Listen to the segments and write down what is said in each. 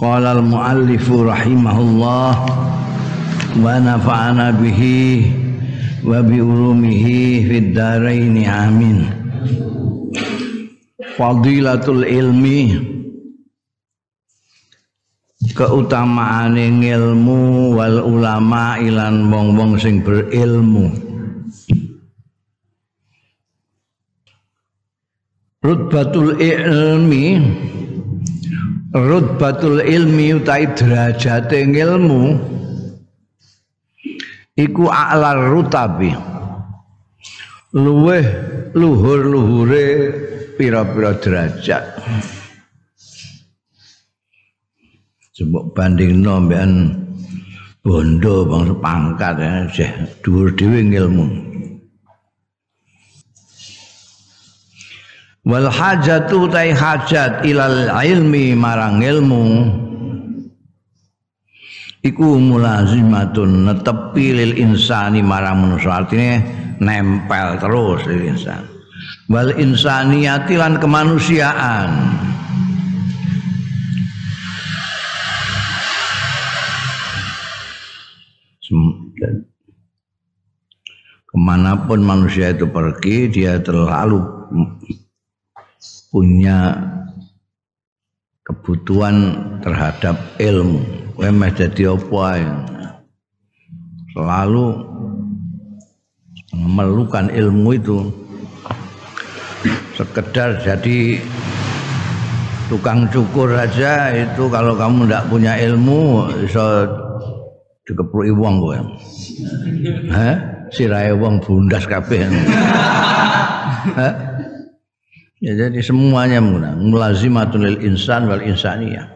Qala al-muallif rahimahullah wa nafa'ana bihi wa bi ulumihi fid dharain amin. Fadilatul ilmi keutamaane ilmu wal ulama ilan wong-wong sing berilmu. Rutbatul ilmi rutbatul ilmi utai derajate ilmu iku a'lar rutabi luweh luhur-luhure pira-pira derajat Sebab banding nombean bondo bangsa pangkat ya, dhuwur dhewe ilmu. Wal hajatu tai hajat ilal ilmi marang ilmu. Iku mulazimatun netepi lil insani marang manusia artinya nempel terus lil insan. Wal insaniyati lan kemanusiaan. Ke mana pun manusia itu pergi dia terlalu punya kebutuhan terhadap ilmu. Kowe meh dadi apa Selalu memerlukan ilmu itu sekedar jadi tukang cukur aja itu kalau kamu tidak punya ilmu bisa dikepruki wong. Hah? Sirahe wong bundas kabeh. Ya, jadi semuanya mulazimatul lil insan wal insaniyah.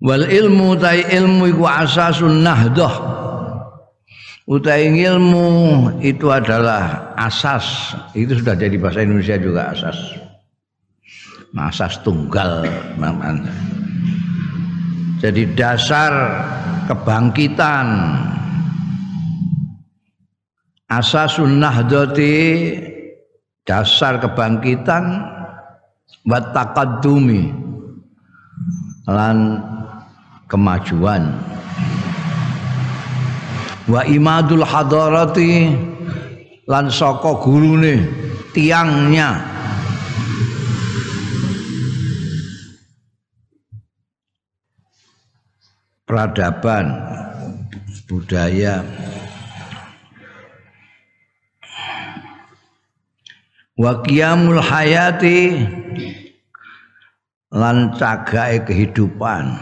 Wal ilmu tai ilmu iku asasun nahdah. Utai ilmu itu adalah asas. Itu sudah jadi bahasa Indonesia juga asas. Nah, asas tunggal namanya. Jadi dasar kebangkitan asasun nahdati dasar kebangkitan wa taqaddumi lan kemajuan. Wa imadul hadarati lan saka gurune tiangnya. Peradaban budaya wa qiyamul hayati lan cagae kehidupan.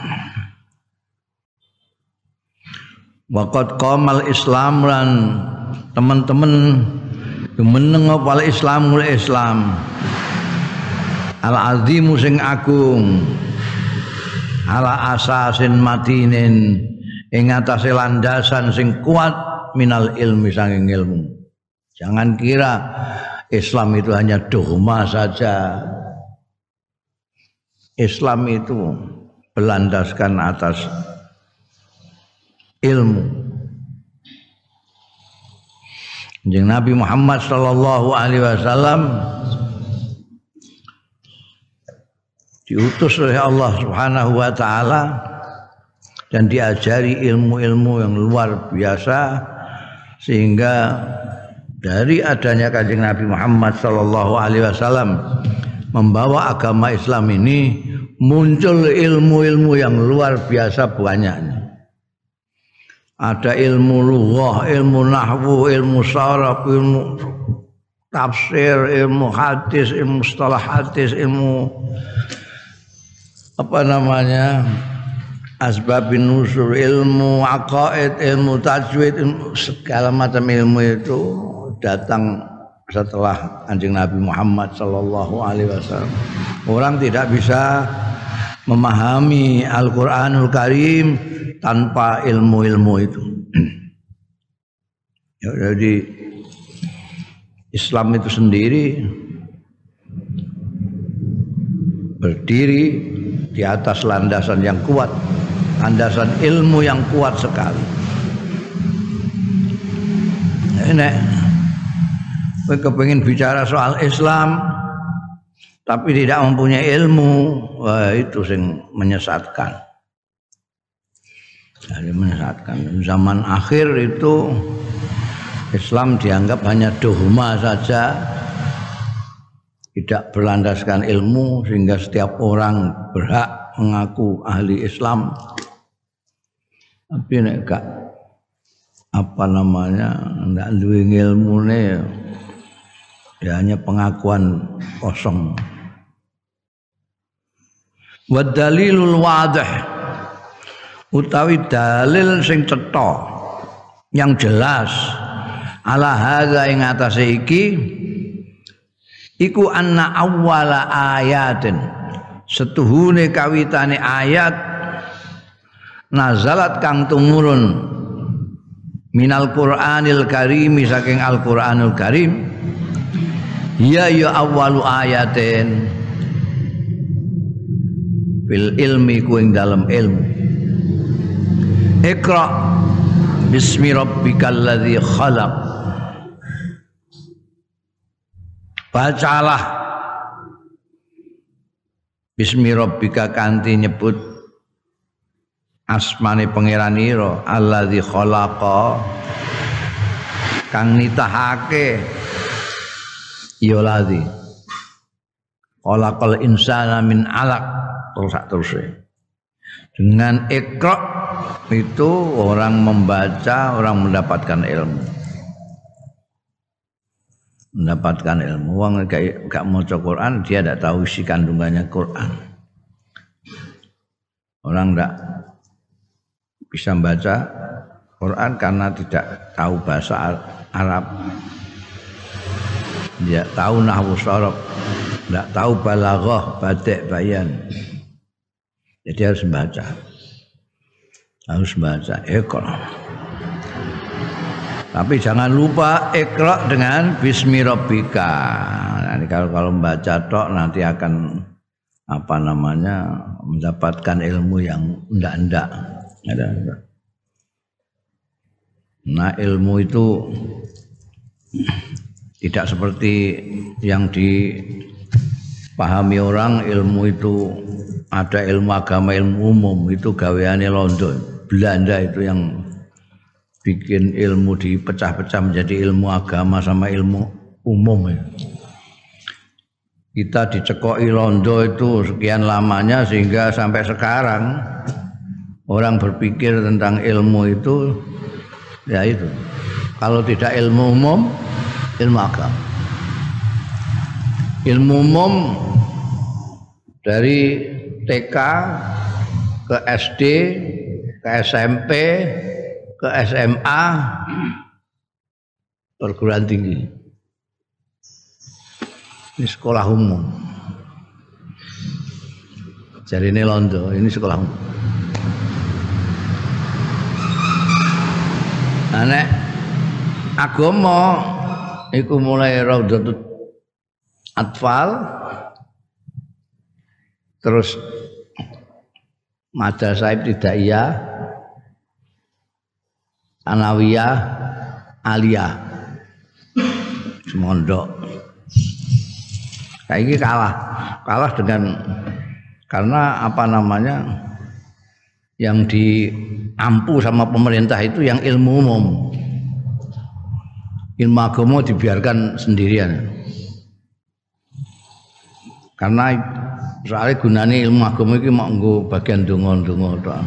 Waqat qamal Islam lan teman-teman meneng apa Islamul Islam. Al azimu sing agung. Ala asasin matinin. Ing atase landasan sing kuat minal ilmi sanging ilmu. Jangan kira Islam itu hanya dogma saja. Islam itu berlandaskan atas ilmu. Jeng Nabi Muhammad sallallahu alaihi wasallam diutus oleh Allah Subhanahu wa taala dan diajari ilmu-ilmu yang luar biasa sehingga dari adanya kanjeng Nabi Muhammad Shallallahu Alaihi Wasallam membawa agama Islam ini muncul ilmu-ilmu yang luar biasa banyaknya. Ada ilmu lughah, ilmu nahwu, ilmu saraf, ilmu tafsir, ilmu hadis, ilmu mustalah hadis, ilmu apa namanya? asbabin nusur ilmu aqaid ilmu tajwid ilmu, segala macam ilmu itu datang setelah anjing Nabi Muhammad Shallallahu Alaihi Wasallam. Orang tidak bisa memahami Al-Qur'anul Karim tanpa ilmu-ilmu itu. ya, jadi Islam itu sendiri berdiri di atas landasan yang kuat, landasan ilmu yang kuat sekali. Ini kowe kepengin bicara soal Islam tapi tidak mempunyai ilmu, wah itu sing menyesatkan. Jadi menyesatkan. Zaman akhir itu Islam dianggap hanya dogma saja, tidak berlandaskan ilmu sehingga setiap orang berhak mengaku ahli Islam. Tapi nek apa namanya ndak duwe ilmune ya hanya pengakuan kosong. Wa dalilul wadih. Utawi dalil sing cetha yang jelas. Ala hadza ing atase iki iku anna awwala ayatin. Setuhune kawitane ayat nazalat kang tumurun. Minal qur'anil karimi saking al qur'anul karim ya ya awwalu ayatin. Fil ilmi ku ing dalam ilmu. Iqra bismi rabbikal ladzi khalaq. Bacalah. Bismi rabbika kanthi nyebut asmane pangeran ira alladzi khalaqa. Kang nitahake ya ladzi khalaqal insana min alaq terus terusnya. Dengan ikra itu orang membaca, orang mendapatkan ilmu. Mendapatkan ilmu. Orang gak, gak mau Quran, dia tidak tahu isi kandungannya Quran. Orang tidak bisa membaca Quran karena tidak tahu bahasa Arab. Dia tahu nahwu sorob, tidak tahu balaghah, badek, bayan. Jadi harus membaca. Harus membaca ikra. Tapi jangan lupa ikra dengan bismi rabbika. Nanti kalau kalau membaca tok nanti akan apa namanya mendapatkan ilmu yang enggak-enggak. Nah ilmu itu tidak seperti yang dipahami orang ilmu itu ada ilmu agama ilmu umum itu gaweane Londo Belanda itu yang bikin ilmu dipecah-pecah menjadi ilmu agama sama ilmu umum ya. kita dicekoki Londo itu sekian lamanya sehingga sampai sekarang orang berpikir tentang ilmu itu ya itu kalau tidak ilmu umum ilmu agama ilmu umum dari TK ke SD ke SMP ke SMA perguruan tinggi. Ini sekolah umum. Jadi ini Londo ini sekolah umum. Anek agama iku mulai Raudhatut Atfal. Terus madrasah ibtidaiyah anawiyah aliyah. Semondok. Kayak ini kalah. Kalah dengan karena apa namanya yang diampu sama pemerintah itu yang ilmu umum ilmu agama dibiarkan sendirian karena soalnya gunanya ilmu agama ini mau bagian donga-donga tok.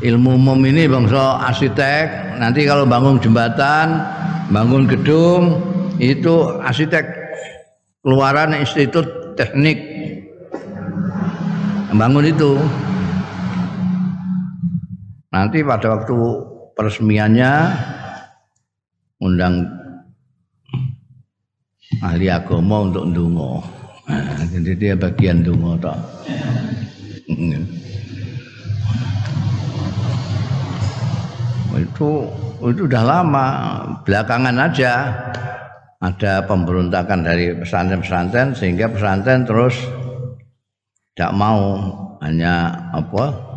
Ilmu umum ini bangsa arsitek, nanti kalau bangun jembatan, bangun gedung, itu arsitek keluaran institut teknik bangun itu. Nanti pada waktu peresmiannya undang ahli agama untuk ndonga. Nah, jadi dia bagian dungo tok. itu itu udah lama belakangan aja ada pemberontakan dari pesantren-pesantren sehingga pesantren terus tidak mau hanya apa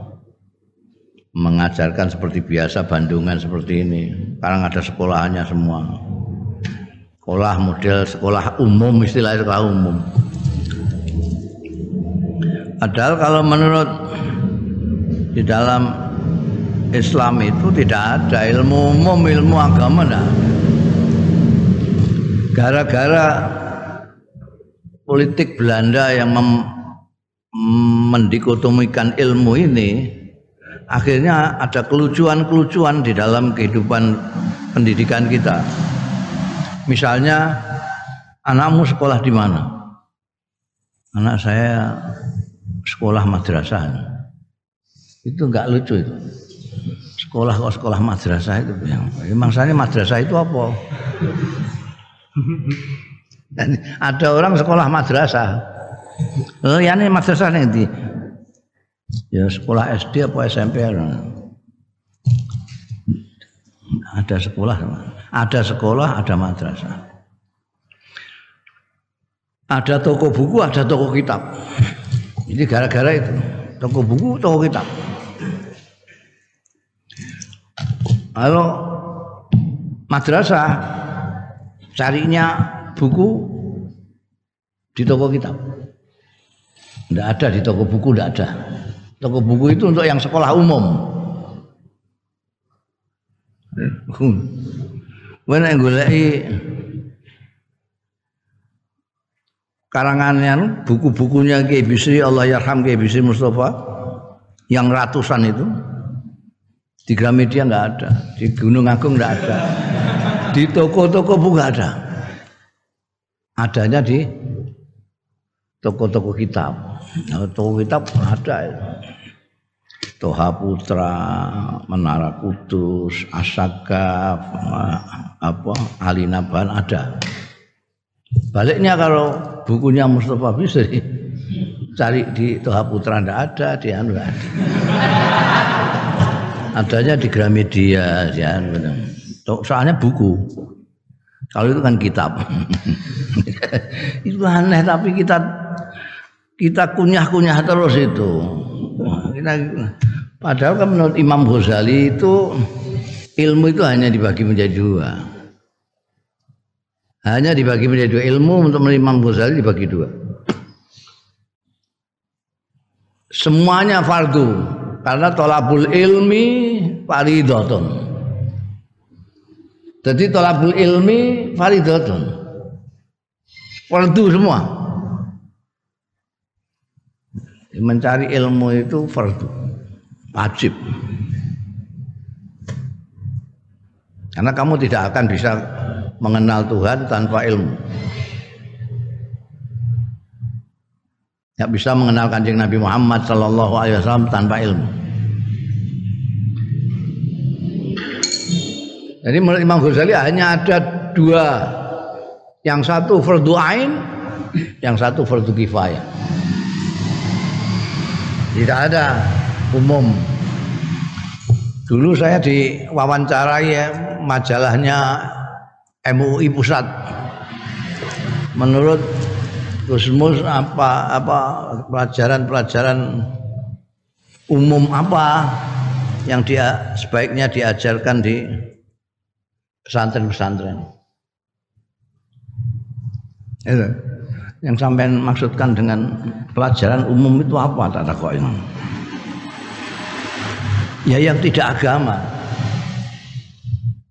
mengajarkan seperti biasa Bandungan seperti ini. Sekarang ada sekolahannya semua. Sekolah model sekolah umum istilah sekolah umum. Padahal kalau menurut di dalam Islam itu tidak ada ilmu umum ilmu agama nah gara-gara politik Belanda yang mendikotomikan ilmu ini akhirnya ada kelucuan-kelucuan di dalam kehidupan pendidikan kita. Misalnya anakmu sekolah di mana? Anak saya sekolah madrasah. Itu enggak lucu itu. Sekolah kok sekolah madrasah itu yang maksudnya madrasah itu apa? Dan ada orang sekolah madrasah. Oh, ya ini madrasah nanti. Ya sekolah SD apa SMP Ada sekolah, ada sekolah, ada madrasah. Ada toko buku, ada toko kitab. Ini gara-gara itu. Toko buku, toko kitab. Kalau madrasah carinya buku di toko kitab. Tidak ada di toko buku, tidak ada. Toko buku itu untuk yang sekolah umum. Mana yang goleki karangannya buku-bukunya Kiai Bisri Allah Yarham Kiai Bisri Mustafa yang ratusan itu di Gramedia nggak ada, di Gunung Agung nggak ada, di toko-toko buku ada. Adanya di toko-toko kitab. Nah, toko kitab ada. Toha Putra, Menara Kudus, Asaka, apa Alinaban ada. Baliknya kalau bukunya Mustafa Bisri cari di Toha Putra ndak ada, di anu ada adanya di Gramedia ya soalnya buku kalau itu kan kitab itu aneh tapi kita kita kunyah-kunyah terus itu. Kita, padahal kan menurut Imam Ghazali itu ilmu itu hanya dibagi menjadi dua. Hanya dibagi menjadi dua. Ilmu untuk Imam Ghazali dibagi dua. Semuanya fardu. Karena tolabul ilmi faridotun. Jadi tolabul ilmi faridotun. Fardu semua mencari ilmu itu fardu wajib karena kamu tidak akan bisa mengenal Tuhan tanpa ilmu tidak bisa mengenal kanjeng Nabi Muhammad Sallallahu Alaihi Wasallam tanpa ilmu. Jadi menurut Imam Ghazali hanya ada dua, yang satu fardu ain, yang satu fardu kifayah. Tidak ada umum. Dulu saya diwawancarai ya, majalahnya MUI Pusat. Menurut Gusmus apa apa pelajaran-pelajaran umum apa yang dia sebaiknya diajarkan di pesantren-pesantren. Itu. Yang sampai maksudkan dengan pelajaran umum itu apa tak kok ini? Ya yang tidak agama.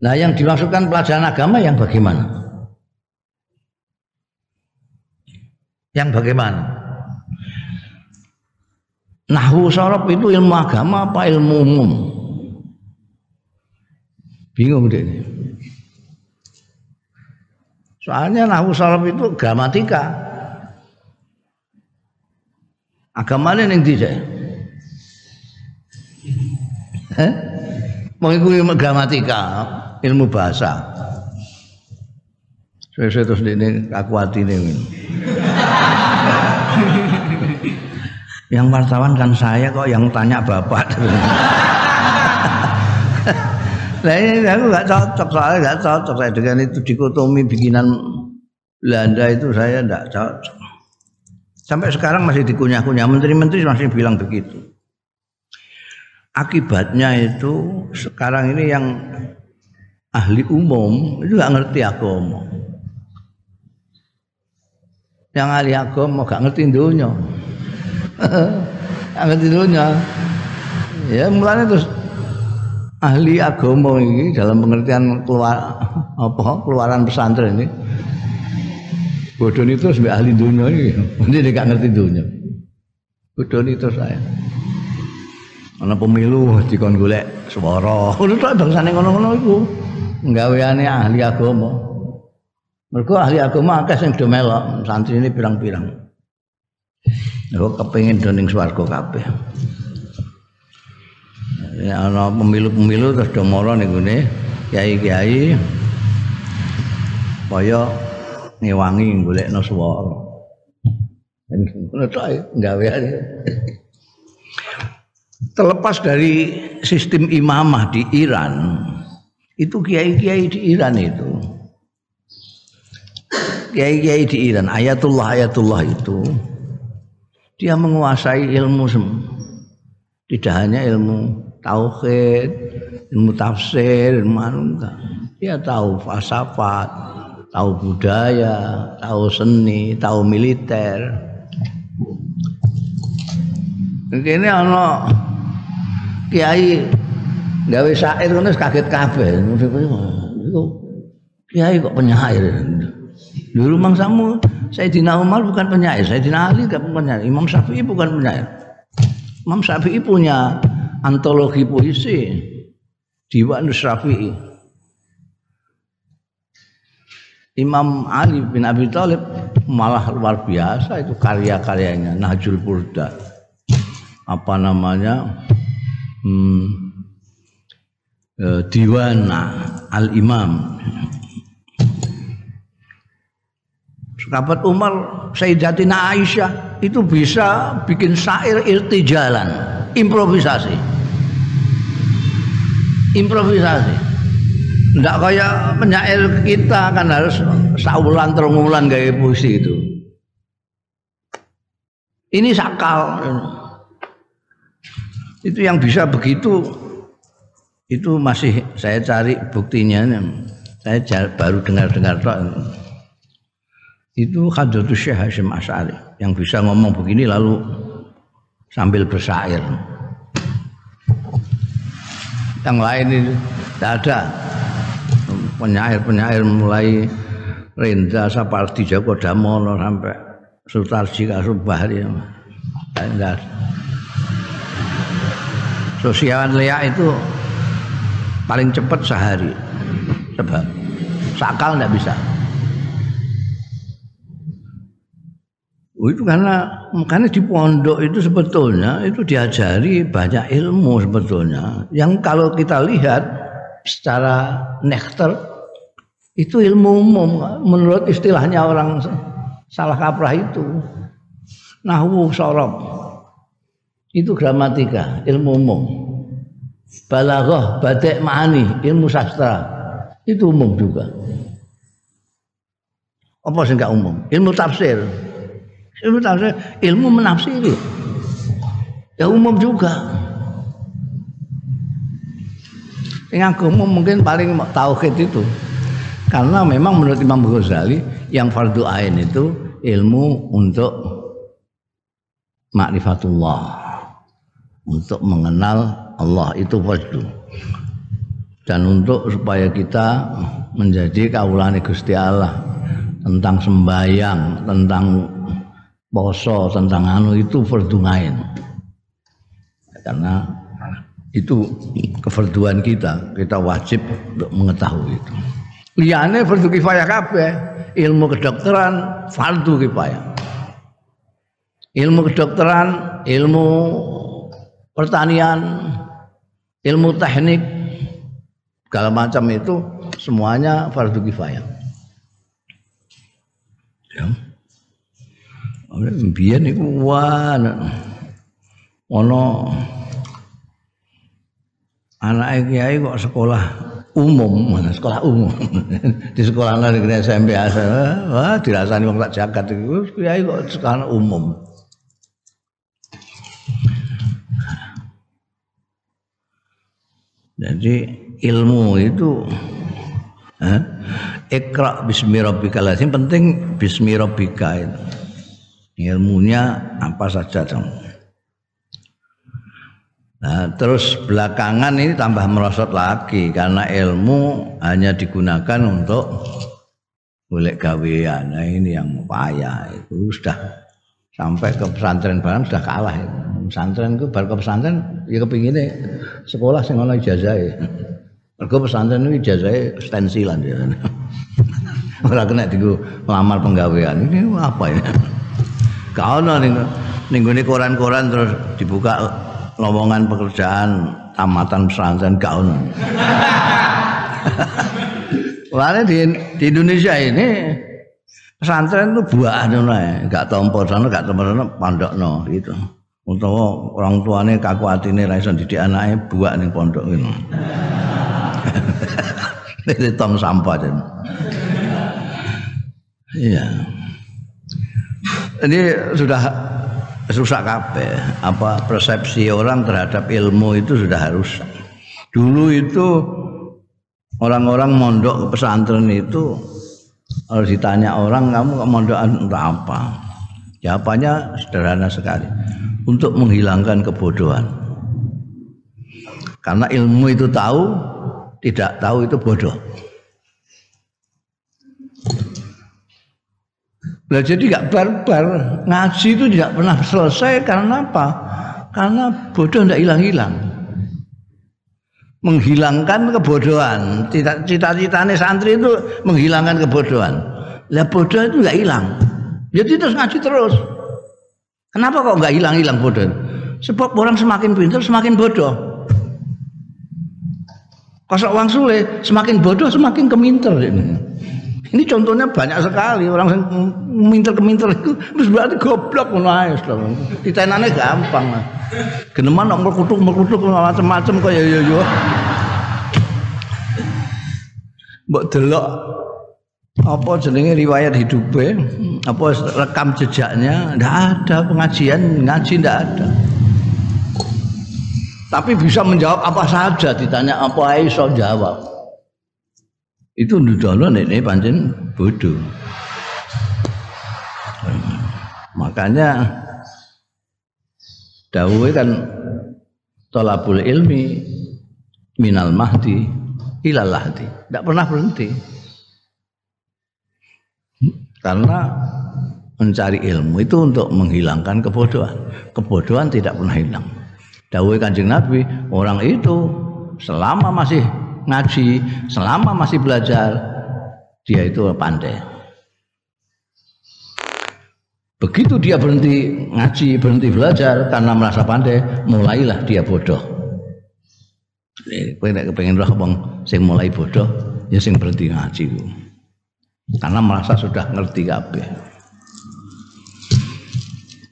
Nah yang dimaksudkan pelajaran agama yang bagaimana? Yang bagaimana? Nahwu sorob itu ilmu agama apa ilmu umum? Bingung deh. Soalnya nahwu sorob itu gramatika. Agamanya yang tidak. Eh? Mengikuti gramatika, ilmu bahasa. Saya terus ini aku hati ini. yang wartawan kan saya kok yang tanya bapak. Nah ini aku nggak cocok soalnya nggak cocok saya dengan itu dikotomi bikinan Belanda itu saya nggak cocok. Sampai sekarang masih dikunyah-kunyah menteri-menteri masih bilang begitu. Akibatnya itu sekarang ini yang ahli umum itu nggak ngerti agama. Yang ahli agama gak ngerti dunia. gak ngerti dunia. Ya mulanya terus ahli agama ini dalam pengertian keluar apa keluaran pesantren ini bodoh itu sebagai ahli dunia ini. Dia gak ngerti dunia. Bodoh itu saya. Ana pemilu dikon golek swara. Ngono tok bangsane ngono-ngono iku. Nggaweane ahli agama. Mergo ahli agama akeh sing do melok santri ini pirang-pirang. Kok kepengin doning swarga kabeh. Ya ana pemilu-pemilu terus do mara ning ngene kiai-kiai. Kaya ngewangi golekno swara. Ngono tok nggaweane terlepas dari sistem imamah di Iran itu kiai-kiai di Iran itu kiai-kiai di Iran ayatullah ayatullah itu dia menguasai ilmu tidak hanya ilmu tauhid ilmu tafsir ilmu anu dia tahu falsafat tahu budaya tahu seni tahu militer ini ana kiai gawe syair ngono kaget kabeh. Kiai kok penyair. Dulu mangsamu Sayyidina Umar bukan penyair, Sayyidina Ali bukan penyair, Imam Syafi'i bukan penyair. Imam Syafi'i punya antologi puisi Diwan Syafi'i. Imam Ali bin Abi Thalib malah luar biasa itu karya-karyanya Nahjul Burda. Apa namanya? hmm, eh, Al Imam. Sahabat Umar Sayyidatina Aisyah itu bisa bikin syair irtijalan, improvisasi. Improvisasi. Tidak kayak penyair kita kan harus saulan terungulan gaya puisi itu. Ini sakal. Itu yang bisa begitu itu masih saya cari buktinya. Saya baru dengar-dengar itu Hadratus Syekh Hashim Asy'ari yang bisa ngomong begini lalu sambil bersair. Yang lain itu tidak ada penyair-penyair mulai Rendra Sapardi Joko Damono sampai Sutarji Kasubahri ada Sosiawan leak itu paling cepat sehari. Sebab sakal tidak bisa. Oh, itu karena makanya di pondok itu sebetulnya itu diajari banyak ilmu sebetulnya yang kalau kita lihat secara nektar itu ilmu umum menurut istilahnya orang salah kaprah itu nahwu sorob itu gramatika, ilmu umum. Balaghah, badek ma'ani, ilmu sastra. Itu umum juga. Apa sih enggak umum? Ilmu tafsir. Ilmu tafsir, ilmu menafsiri. Ya umum juga. Yang umum mungkin paling tauhid itu. Karena memang menurut Imam Ghazali yang fardu ain itu ilmu untuk makrifatullah untuk mengenal Allah itu wajib dan untuk supaya kita menjadi kaulane Gusti Allah tentang sembayang, tentang poso, tentang anu itu fardungain. Karena itu kefarduan kita, kita wajib untuk mengetahui itu. Liane fardu kifayah kabeh, ilmu kedokteran fardu kifayah. Ilmu kedokteran, ilmu pertanian, ilmu teknik, segala macam itu semuanya fardu kifayah. Ya. Biyen iku wah ana anake kiai kok sekolah umum, sekolah umum. Di sekolah negeri SMP asal, wah dirasani wong tak jagat iku kiai kok sekolah umum. Jadi ilmu itu eh, ikra bismi rabbikal penting bismi rabbika itu. Ilmunya apa saja dong. Nah, terus belakangan ini tambah merosot lagi karena ilmu hanya digunakan untuk golek gawean. Nah, ini yang payah itu sudah sampai ke pesantren barang sudah kalah. Pesantren itu baru ke pesantren ya kepingin sekolah sing ana ijazah. Mergo pesantren itu ijazah stensilan ya. Ora kena digo lamar penggawean. Ini apa ya? Kau ning ning koran-koran terus dibuka lowongan pekerjaan tamatan pesantren gak ono. Lalu di, di Indonesia ini pesantren itu buah ngono gak tompo sana gak tompo sana pondokno gitu. Untuk orang tuanya kaku hati ini raisan didik anaknya buah nih pondok gitu. Ini tong sampah dan. Iya. Ini sudah rusak kabeh. Apa persepsi orang terhadap ilmu itu sudah harus. Dulu itu orang-orang mondok ke pesantren itu harus ditanya orang kamu ke mondok untuk apa? Jawabannya sederhana sekali. Untuk menghilangkan kebodohan. Karena ilmu itu tahu, tidak tahu itu bodoh. Nah, jadi gak barbar. Ngaji itu tidak pernah selesai karena apa? Karena bodoh tidak hilang-hilang. Menghilangkan kebodohan. Cita-citanya santri itu menghilangkan kebodohan. Lah bodoh itu gak hilang. Jadi terus ngaji terus. Kenapa kok gak hilang-hilang bodoh? Sebab orang semakin pintar semakin bodoh. Kosok uang sulit, semakin bodoh semakin keminter ini. Ini contohnya banyak sekali orang yang minter-keminter itu terus berarti goblok ngono ae Ditenane gampang. Geneman kok merkutuk-merkutuk macam-macam kok ya ya ya. Mbok delok apa jenenge riwayat hidupnya apa rekam jejaknya ndak ada pengajian ngaji ndak ada tapi bisa menjawab apa saja ditanya apa iso jawab itu nudono nenek pancen bodoh makanya dawuhe kan tolabul ilmi minal mahdi ilal lahdi. Tidak pernah berhenti. Karena mencari ilmu itu untuk menghilangkan kebodohan. Kebodohan tidak pernah hilang. Dawuhe kanjeng nabi orang itu selama masih ngaji, selama masih belajar, dia itu pandai. Begitu dia berhenti ngaji, berhenti belajar karena merasa pandai, mulailah dia bodoh. Kowe nek kepengin roh wong sing mulai bodoh, ya sing berhenti ngaji Karena merasa sudah ngerti kabeh.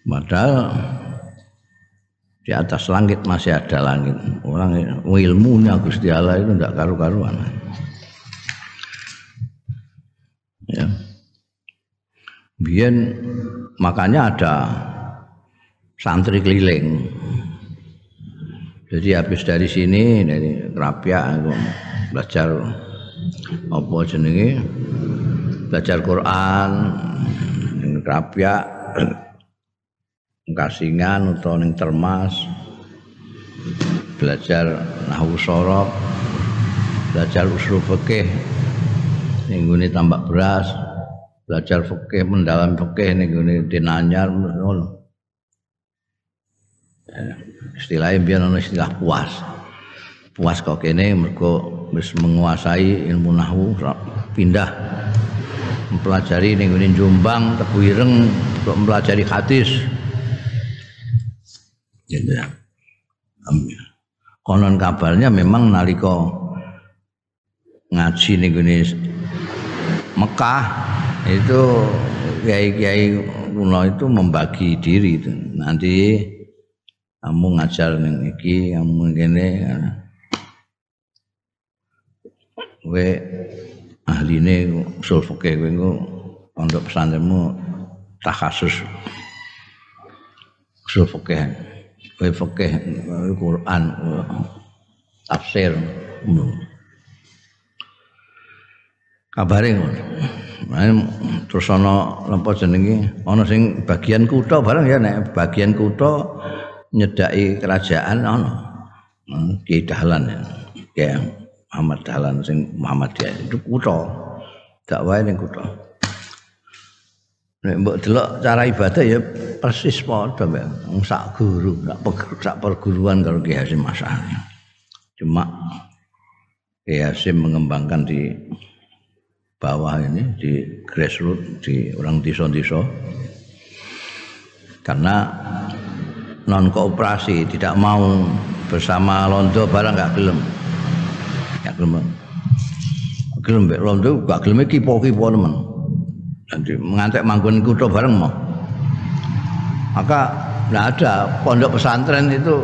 Padahal di atas langit masih ada langit. Orang ilmunya Gusti Allah itu tidak karu-karuan. Ya. Biar makanya ada santri keliling. Jadi habis dari sini dari Rapia aku belajar apa jenenge? Belajar Quran Rapia Kasingan utawa ning Termas belajar nahwu sorok belajar usul fikih ning tambak beras belajar fikih mendalam fikih ning gone dinanyar ngono. Ya, istilahnya biar ono istilah puas. Puas kok kene mergo wis menguasai ilmu nahwu pindah mempelajari ning Jombang Tebu Ireng untuk mempelajari hadis gitu ya. Konon kabarnya memang nalika ngaji ning Mekah itu kiai-kiai kuno itu membagi diri itu. Nanti kamu ngajar ning iki, kamu ngene. Kowe ahline usul fikih kowe engko pondok pesantrenmu takhasus usul fikih. Kowe fikih Quran tafsir. Kabare ngono. terus ana napa jenenge ana sing bagian kutha bareng ya nek bagian kutha nyedaki kerajaan ana hmm, Ki Dahlan ya Muhammad Dahlan sing Muhammad ya itu kutha dak wae ning kutha nek mbok delok cara ibadah ya persis padha mbek sak guru sak perguruan karo Ki Hasim Masani cuma Ki Hasim mengembangkan di bawah ini di grassroots di orang desa-desa. Karena non kooperasi tidak mau bersama londo barang nggak gelem. Nggak gelem gelem londo nggak gelem kipo-kipo teman nanti mengantek manggon kuto bareng mau maka nggak ada pondok pesantren itu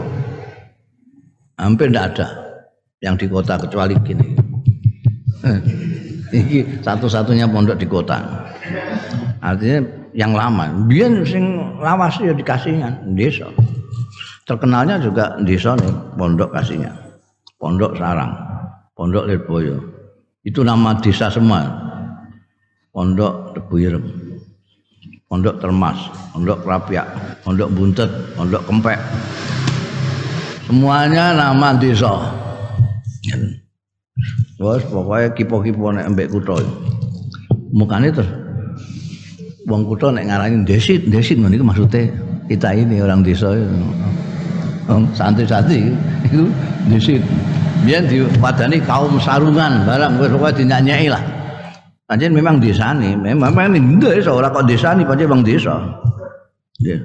hampir nggak ada yang di kota kecuali gini Iki satu-satunya pondok di kota. Artinya yang lama. Biar sing lawas ya dikasihnya desa. Terkenalnya juga desa nih pondok kasihnya. Pondok Sarang, Pondok Lirboyo. Itu nama desa semua. Pondok Tebuyerem. Pondok Termas, Pondok Rapiak, Pondok Buntet, Pondok Kempek. Semuanya nama desa. Wes pokoknya kipo-kipo nek mbek kutha. Mukane terus wong kutha nek ngarani desit, desit ngono maksude kita ini orang desa Wong santri-santri itu desit. Biyen diwadani kaum sarungan barang wis pokoke dinyanyai lah. Pancen memang desa nih, memang memang ini desa ora kok desa nih pancen bang desa. Ya.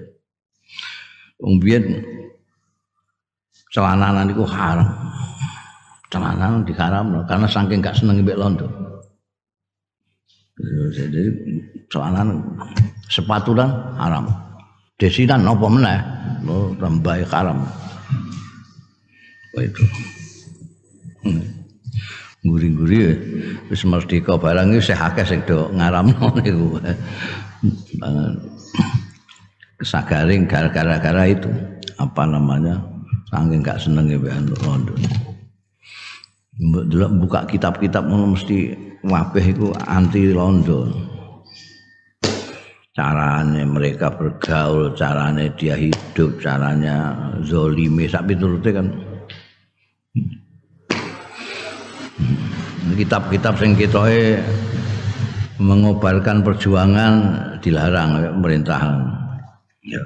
Wong biyen celananan iku haram celana diharam karena saking gak seneng mbek londo. Jadi celana sepatu dan haram. Desinan apa meneh? Oh, rambai haram. Wah itu. Hmm. Guri-guri wis merdeka barang iki sih akeh sing do ngaramno niku. Kesagaring gara-gara itu apa namanya? Saking gak seneng mbek londo. Mbok buka kitab-kitab ngono mesti wabeh iku anti londo. Carane mereka bergaul, carane dia hidup, caranya zolime sak piturute kan. Kitab-kitab sing ketoke mengobarkan perjuangan dilarang pemerintahan. Ya.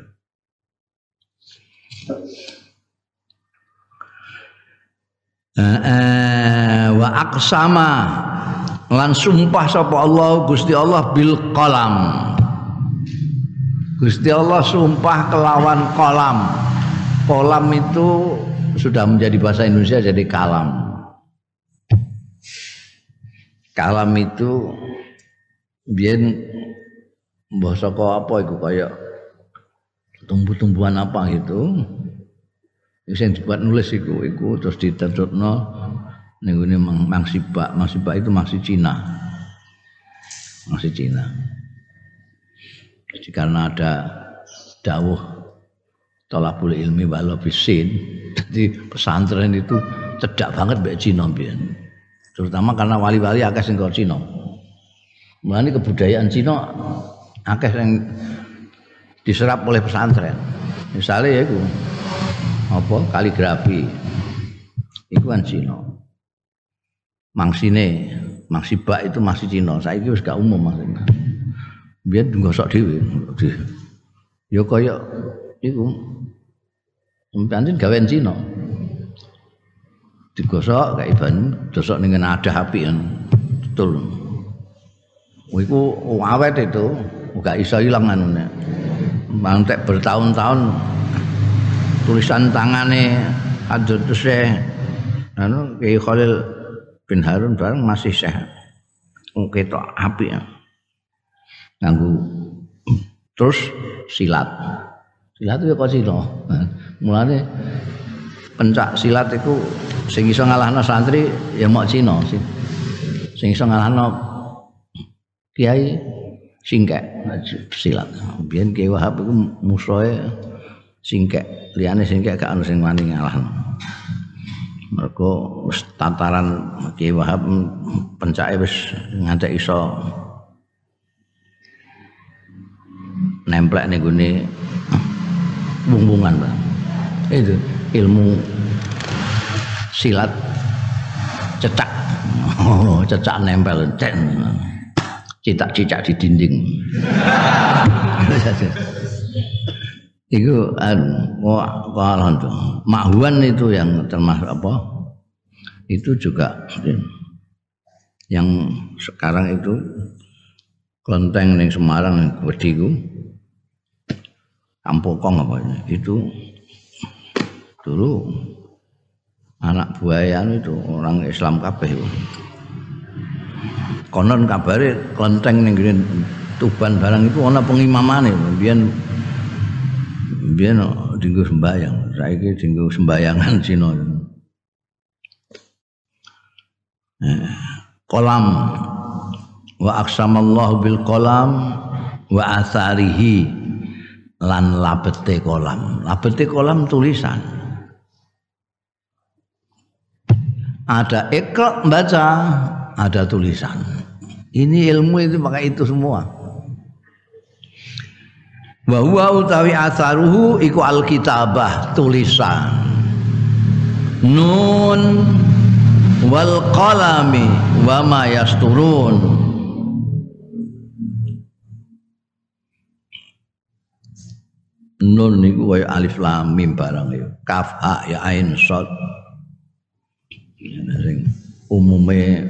Eh, wa aqsama lan sumpah sapa Allah Gusti Allah bil qalam Gusti Allah sumpah kelawan kolam kolam itu sudah menjadi bahasa Indonesia jadi kalam kalam itu biar bahasa kok apa itu kayak tumbuh-tumbuhan apa gitu sing dibuat nulis iku iku terus ditentutno ning ngene Mangsiba. Mangsiba itu mangsi Cina. Mangsi Cina. Jadi karena ada dawuh tolabul ilmi walau bisin. Jadi pesantren itu cedak banget mbek Cina mbiyen. Terutama karena wali-wali akeh sing Cina. Mulane kebudayaan Cina akeh yang diserap oleh pesantren. Misalnya ya itu apa? Kaligrafi. Itu kan Cina. Mangsine mangsibak itu masih Cina. Saiki wis gak umum maksudnya. Biar nggosok dhewe ya kaya iku pancen gawean Cina digosok kayak iban gosok ning ada api kan betul. Iku awet itu gak iso ilang anune. Mantek bertahun-tahun tulisan tangane Hadratus Syekh anu Kiai Khalil bin Harun bareng masih sehat. Ketok api ya. Nganggu terus silat. Silat itu kok sino mulane pencak silat itu sing iso ngalahno santri ya mok Cina sing iso ngalahno kiai singkek silat. Biyen kiai Wahab iku musuhe singkek liyane singkek gak ono sing wani ngalahno. Mergo wis tataran kiai Wahab pencake wis ngantek iso nemplek ning gone bung-bungan itu ilmu silat cecak. Oh, cecak nempel cicak cicak di dinding. Itu tuh makhuan itu yang termasuk apa? Itu juga yang sekarang itu kelenteng yang Semarang yang gede Kampokong apa itu dulu anak buaya itu orang Islam kabeh konon kabare kelenteng ning Tuban barang itu ana pengimamane. Biyen biyen dinggo sembayang. Saiki dinggo sembayangan Cina. Eh, kolam. Wa aksamallahu bil kolam wa asarihi lan labete kolam. Labete kolam tulisan. Ada ikra baca, ada tulisan. Ini ilmu itu pakai itu semua. Wa huwa utawi asaruhu iku alkitabah tulisan. Nun wal qalami wa ma yasturun. nun niku kaya alif lam mim barang ya kaf ha ya ain sad sing umume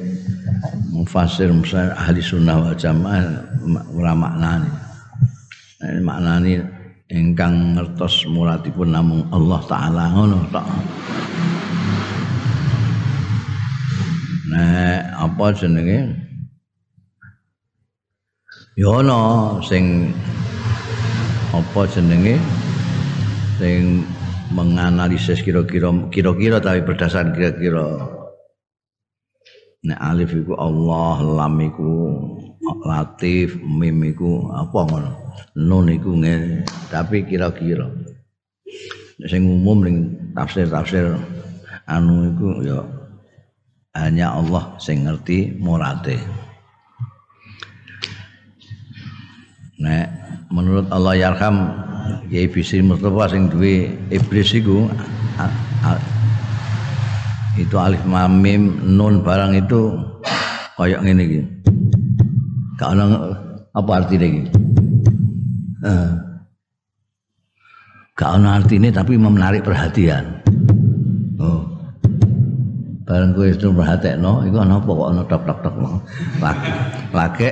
mufasir musar ahli sunnah wal jamaah ora maknane ini maknane ingkang ngertos muradipun namung Allah taala ngono tok Nah, apa jenenge? Yono sing apa jenenge? Sing menganalisis kira-kira kira-kira tapi berdasar kira-kira. Nek alif iku Allah lam iku latif mim iku apa ngono? Nun iku ngene tapi kira-kira. Sing umum ning tafsir-tafsir anu iku ya hanya Allah sing ngerti murate. Nek menurut Allah yarham Kiai Bisri Mustafa sing duwe iblis iku itu alif lam mim nun barang itu kayak ngene iki. Gak ono apa artinya iki? Gak ono artinya tapi menarik perhatian. Oh. Barang kowe itu perhatekno iku ana apa kok ana tok-tok-tok. Lagi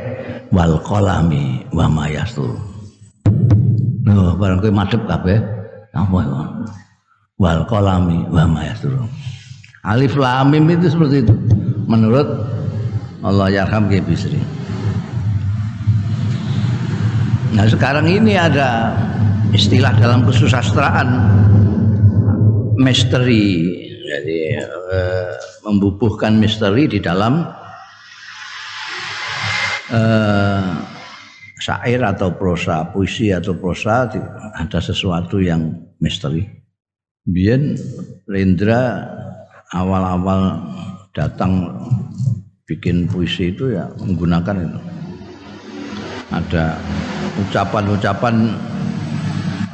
wal qalami wa mayastur. Loh, barang kowe madhep kabeh. Apa iku? Wal qalami wa ma Alif lam mim itu seperti itu. Menurut Allah yarham Ki Bisri. Nah, sekarang ini ada istilah dalam kesusastraan misteri. Jadi eh, membubuhkan misteri di dalam eh, syair atau prosa, puisi atau prosa ada sesuatu yang misteri. Biar Rendra awal-awal datang bikin puisi itu ya menggunakan itu. Ada ucapan-ucapan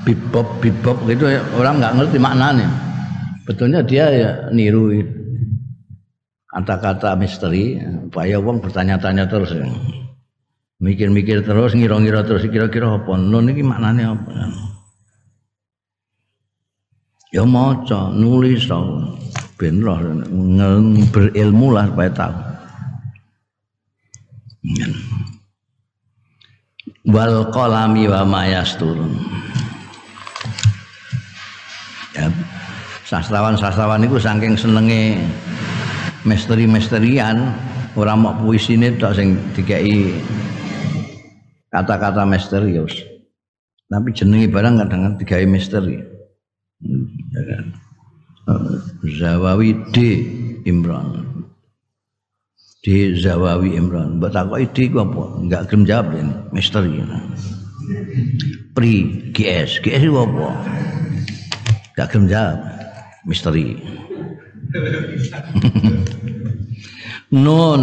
bebop bebop gitu ya, orang nggak ngerti maknanya. Betulnya dia ya niru kata-kata misteri supaya uang bertanya-tanya terus mikir-mikir terus ngira-ngira terus kira-kira apa? Nun iki maknane apa? Ya maca nulis tau ben roh berilmu lah supaya tahu. Wal qalami wa ma yasturun. Ya sastrawan-sastrawan itu saking senenge misteri-misterian. Ora mau puisine tok sing dikai kata-kata misterius Tapi jenengi barang kadang digawe misteri. Ya kan? Zawawi D Imran. D Zawawi Imran. Mbak takoki D ku apa? Enggak gelem jawab ini, misteri. Pri GS, GS itu apa? Enggak gelem jawab. Misteri. Nun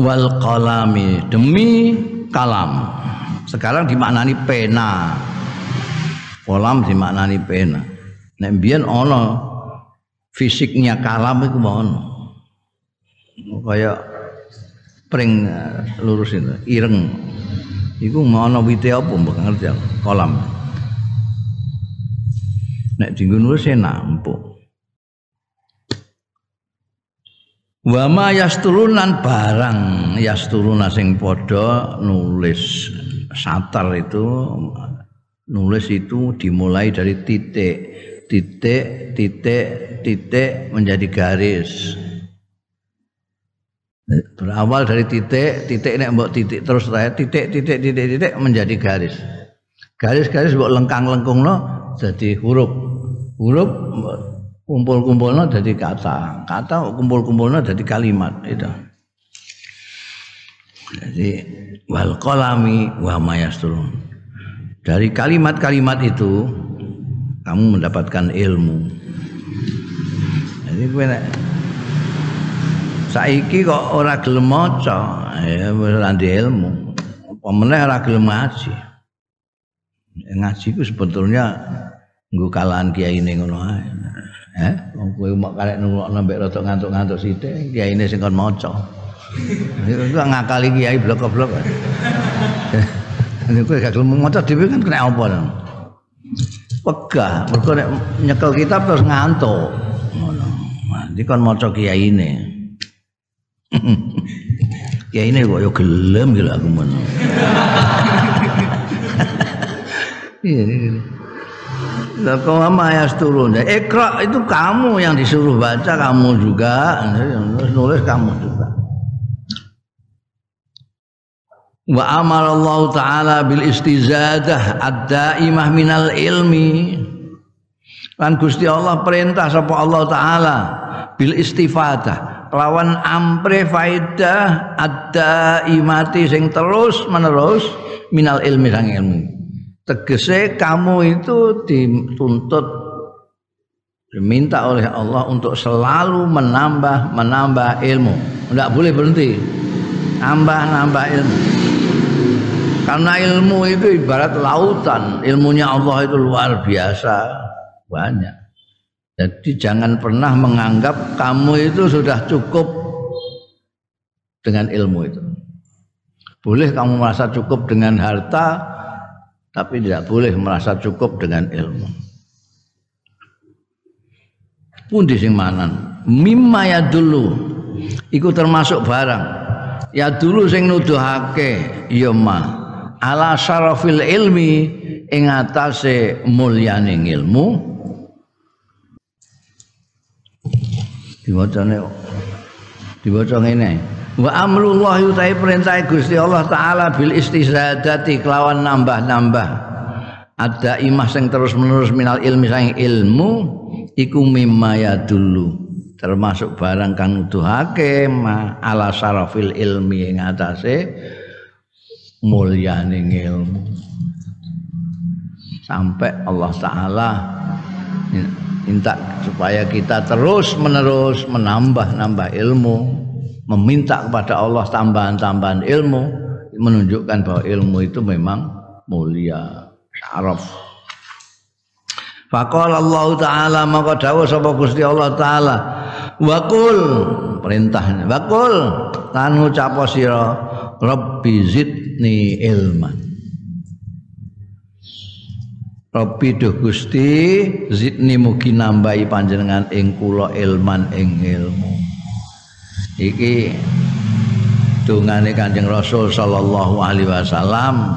wal qalami demi kalam. Sekarang dimaknani pena. Kolam dimaknani pena. Nek mbiyen ana fisiknya kalam iku ono. Kayak pring lurus itu, ireng. Iku ana wite apa mbok ngerti. Kolam. Nek dinggo nulis enak empuk. Wa ma yasturunan barang yasturuna sing padha nulis satar itu nulis itu dimulai dari titik titik titik titik menjadi garis. Berawal dari titik titik nek mbok titik terus saya titik titik titik titik menjadi garis. Garis-garis mbok lengkang-lengkungno jadi huruf. Huruf kumpul-kumpulno jadi kata. Kata kumpul-kumpulno jadi kalimat itu. Jadi wal qalami wa mayasturun dari kalimat-kalimat itu kamu mendapatkan ilmu. Jadi gue saiki kok ora gelem maca ya ilmu. Apa meneh ora gelem ngaji? Ngaji ku sebetulnya nggo kalahan kiai ning ngono ae eh wong kowe mak karek nulokno mbek rada ngantuk-ngantuk sithik kiyaine sing kon maca iku ngakali kiai blok-blok Nek kowe gak gelem maca dhewe kan kena apa to? Pegah, mergo nek nyekel kitab terus ngantuk. Ngono. Nanti kon maca kiyaine. kiyaine kok yo gelem gitu aku men. Iya. Lah kau ayas turun. Ikra itu kamu yang disuruh baca, kamu juga nulis kamu juga. Wa amara Allah taala bil istizadah ad-daimah minal ilmi. Kan Gusti Allah perintah sapa Allah taala bil istifadah lawan ampre faidah ad-daimati sing terus menerus minal ilmi sang ilmu. Tegese kamu itu dituntut diminta oleh Allah untuk selalu menambah menambah ilmu. Tidak boleh berhenti. Nambah nambah ilmu. Karena ilmu itu ibarat lautan, ilmunya Allah itu luar biasa banyak. Jadi jangan pernah menganggap kamu itu sudah cukup dengan ilmu itu. Boleh kamu merasa cukup dengan harta, tapi tidak boleh merasa cukup dengan ilmu. Pun sing manan, mimma ya dulu, iku termasuk barang. Ya dulu sing nuduhake ya mah ala syarafil ilmi ing atase mulyaning ilmu. Diwacane diwaca ngene wa amrullah yutai perintah Gusti Allah taala bil istizadati kelawan nambah-nambah. Ada imah sing terus menerus minal ilmi sang ilmu iku mimma ya dulu termasuk barang kang nuduhake ala syarafil ilmi ing atase mulyane ilmu. Sampai Allah taala minta supaya kita terus menerus menambah-nambah ilmu meminta kepada Allah tambahan-tambahan ilmu menunjukkan bahwa ilmu itu memang mulia syaraf. Faqala Allah taala maka dawuh sapa Gusti Allah taala Wakul perintahnya Wakul lan ngucap sira Rabbi zidni ilman. Rabbi duh Gusti zidni mugi nambahi panjenengan ing kula ilman ing ilmu iki dongane Kanjeng Rasul sallallahu alaihi wasallam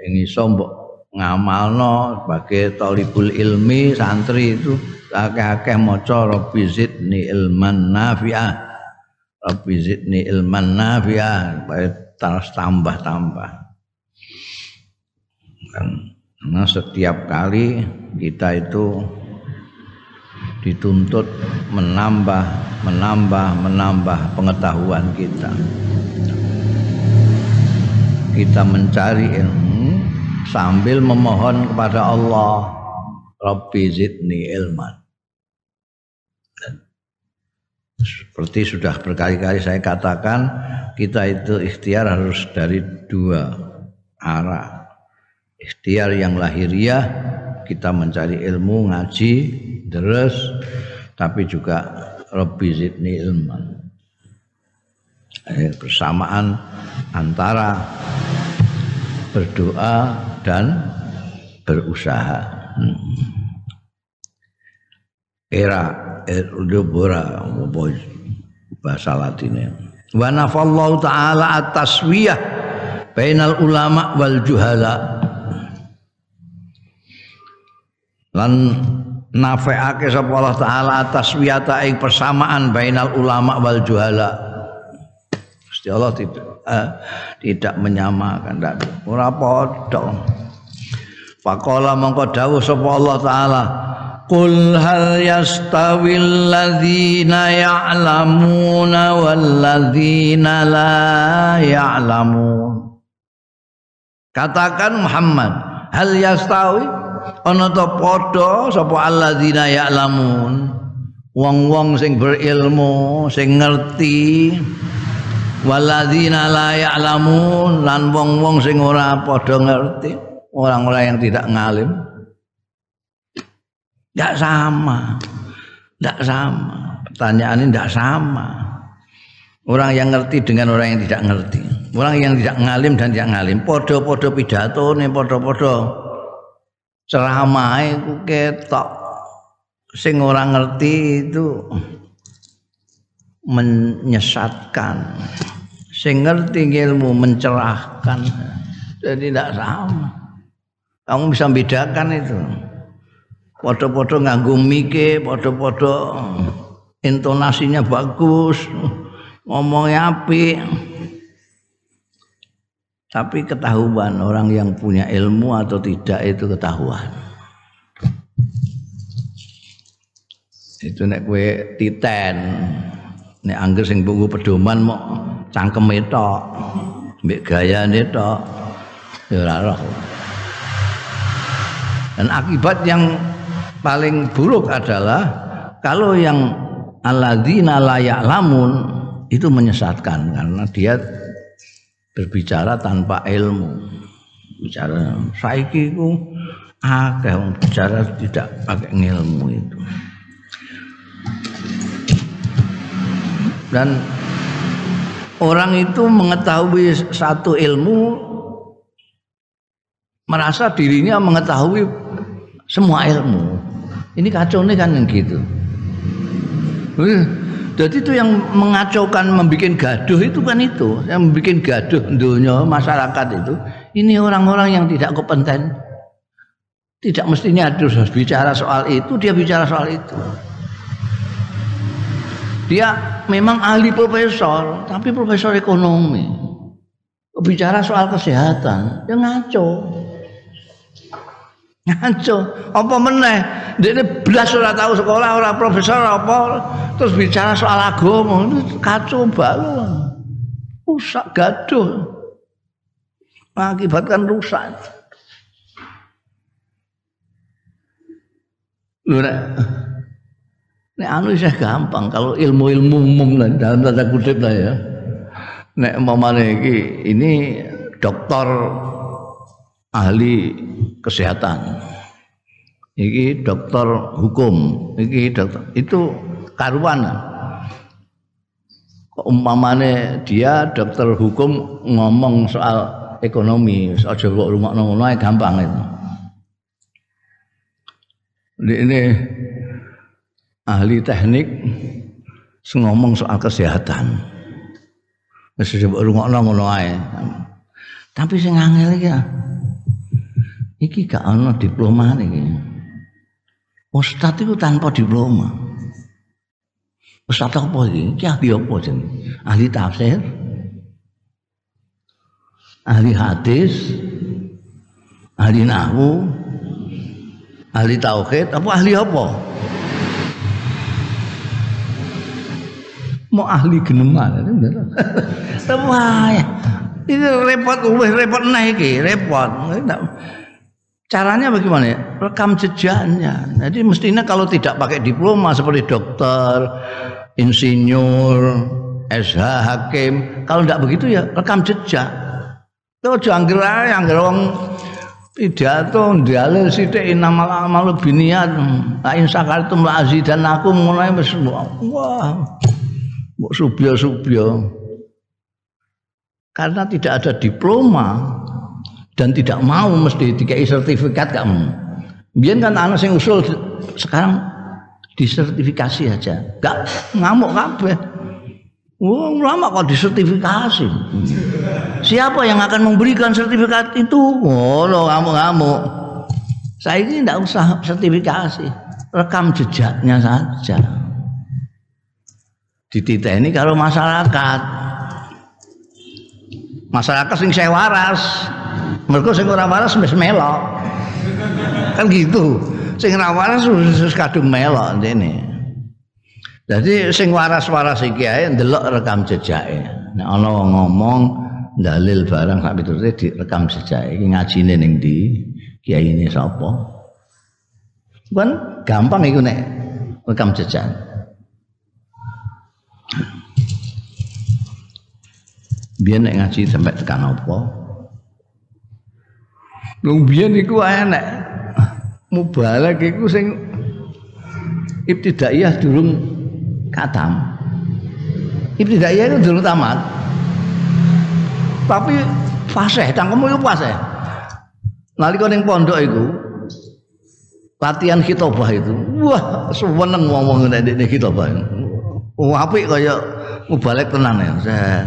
ing iso mbok ngamalno sebagai talibul ilmi santri itu akeh-akeh maca rabbi zidni ilman nafi'ah. Rabbi zidni ilman nafi'ah. Supaya terus tambah-tambah. Kan Nah, setiap kali kita itu dituntut menambah, menambah, menambah pengetahuan kita. Kita mencari ilmu sambil memohon kepada Allah, Rabbi zidni ilman. Seperti sudah berkali-kali saya katakan, kita itu ikhtiar harus dari dua arah. Ikhtiar yang lahiriah, kita mencari ilmu, ngaji, terus, tapi juga Rabbi zidni ilman. Bersamaan antara berdoa dan berusaha. Hmm. Era urdubura bahasa Latinnya wa nafallahu taala at-taswiyah bainal ulama wal juhala lan nafeake sapa Allah taala taswiyata ing persamaan bainal ulama wal juhala. Gusti Allah tidak eh, tidak menyamakan tidak ora padha. Faqala mongko dawuh sapa Allah taala Qul hal yastawil ladzina ya'lamuna wal ladzina la ya'lamun. Katakan Muhammad hal yastawi ana ta padha sapa alladzina ya'lamun wong-wong sing berilmu sing ngerti waladzina la ya'lamun lan wong-wong sing ora padha ngerti orang-orang yang tidak ngalim tidak sama. Tidak sama. Pertanyaan ini tidak sama. Orang yang ngerti dengan orang yang tidak ngerti. Orang yang tidak ngalim dan tidak ngalim. Podo-podo pidato nih, podo-podo ceramah itu ketok. Sing orang ngerti itu menyesatkan. Sing ngerti ilmu mencerahkan. Jadi tidak sama. Kamu bisa bedakan itu. Podo-podo nganggo mike, podo-podo intonasinya bagus, ngomongnya api. Tapi ketahuan orang yang punya ilmu atau tidak itu ketahuan. Itu nek kue titen, nek angger sing bungu pedoman mau cangkem itu, mbek gaya itu, ya Dan akibat yang paling buruk adalah kalau yang alladzina la ya'lamun itu menyesatkan karena dia berbicara tanpa ilmu. Bicara saiki ku akeh bicara tidak pakai ilmu itu. Dan orang itu mengetahui satu ilmu merasa dirinya mengetahui semua ilmu. Ini kacau nih kan yang gitu. Jadi itu yang mengacaukan, membuat gaduh itu kan itu, yang membuat gaduh dunia masyarakat itu. Ini orang-orang yang tidak kompeten, tidak mestinya harus bicara soal itu, dia bicara soal itu. Dia memang ahli profesor, tapi profesor ekonomi. Bicara soal kesehatan, dia ngaco. Ngaco. Apa meneh? Dene blas ora tahu sekolah, ora profesor apa, terus bicara soal agama, kacau balu. Rusak gaduh. Mengakibatkan rusak. Lho nek anu saya gampang kalau ilmu-ilmu umum lah dalam tanda kutip lah ya. Nek iki ini dokter ahli kesehatan. Iki dokter hukum, iki dokter itu karuan. Umpamane dia dokter hukum ngomong soal ekonomi, aja kok rumah ngono gampang itu. Ini ahli teknik ngomong soal kesehatan. Wis rumah ngono ae. Tapi sing angel iki iki gak ana diploma iki. Ustaz itu tanpa diploma. Ustaz apa iki? Iki ahli apa jeneng? Ahli tafsir? Ahli hadis? ahli nahwu ahli tauhid apa ahli apa mau ahli geneman wah ini repot repot naik repot caranya bagaimana ya? Rekam jejaknya. Jadi mestinya kalau tidak pakai diploma seperti dokter insinyur SH hakim kalau tidak begitu ya rekam jejak. Jangan ae yang wong pidato dalil sithik inamal amal biniat la in sakartum la azidan aku mulai wis wah mbok subya-subya. Karena tidak ada diploma dan tidak mau mesti dikai sertifikat kamu biar kan anak yang usul sekarang disertifikasi aja gak ngamuk kabeh Wah, lama kok disertifikasi. Siapa yang akan memberikan sertifikat itu? Oh, lo ngamuk-ngamuk. Saya ini tidak usah sertifikasi, rekam jejaknya saja. Di titik ini kalau masyarakat, masyarakat sing saya waras, mereka sing ora waras wis melok. Kan gitu. Sing ora waras wis kadung melok ini. Jadi sing waras-waras iki ae ndelok rekam jejake. Nek ana wong ngomong dalil barang sak piturute direkam jejake. Iki ngajine ning ndi? Kiai ini sapa? Kan gampang iku nek rekam jejak. Biar nek ngaji sampai tekan apa? Wong biyen iku ae nek mubalak iku sing ibtidaiyah durung katam ibtidaiyah itu dulu tamat. Tapi fasih cangkemmu itu fasih. Nalika ning pondok itu latihan khitobah itu wah seneng ngomong nek nek khitobah. Oh apik kaya mubalek tenan ya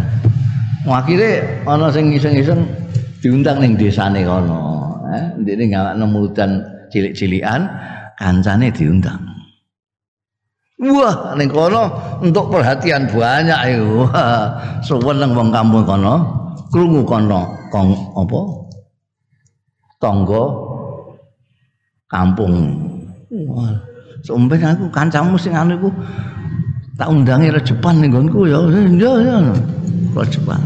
akhirnya ana sing iseng-iseng diundang ning desane kono eh ndekne gawakno murutan cilik-cilikan kancane diundang Wah, ning kono untuk perhatian banyak iku. Suweneng wong kampung kono, krungu kono kong apa? Tangga kampung. Wah, sampe aku kancamu sing anu iku tak undangi rejepan ning nggonku ya. Ya ya. Rejepan.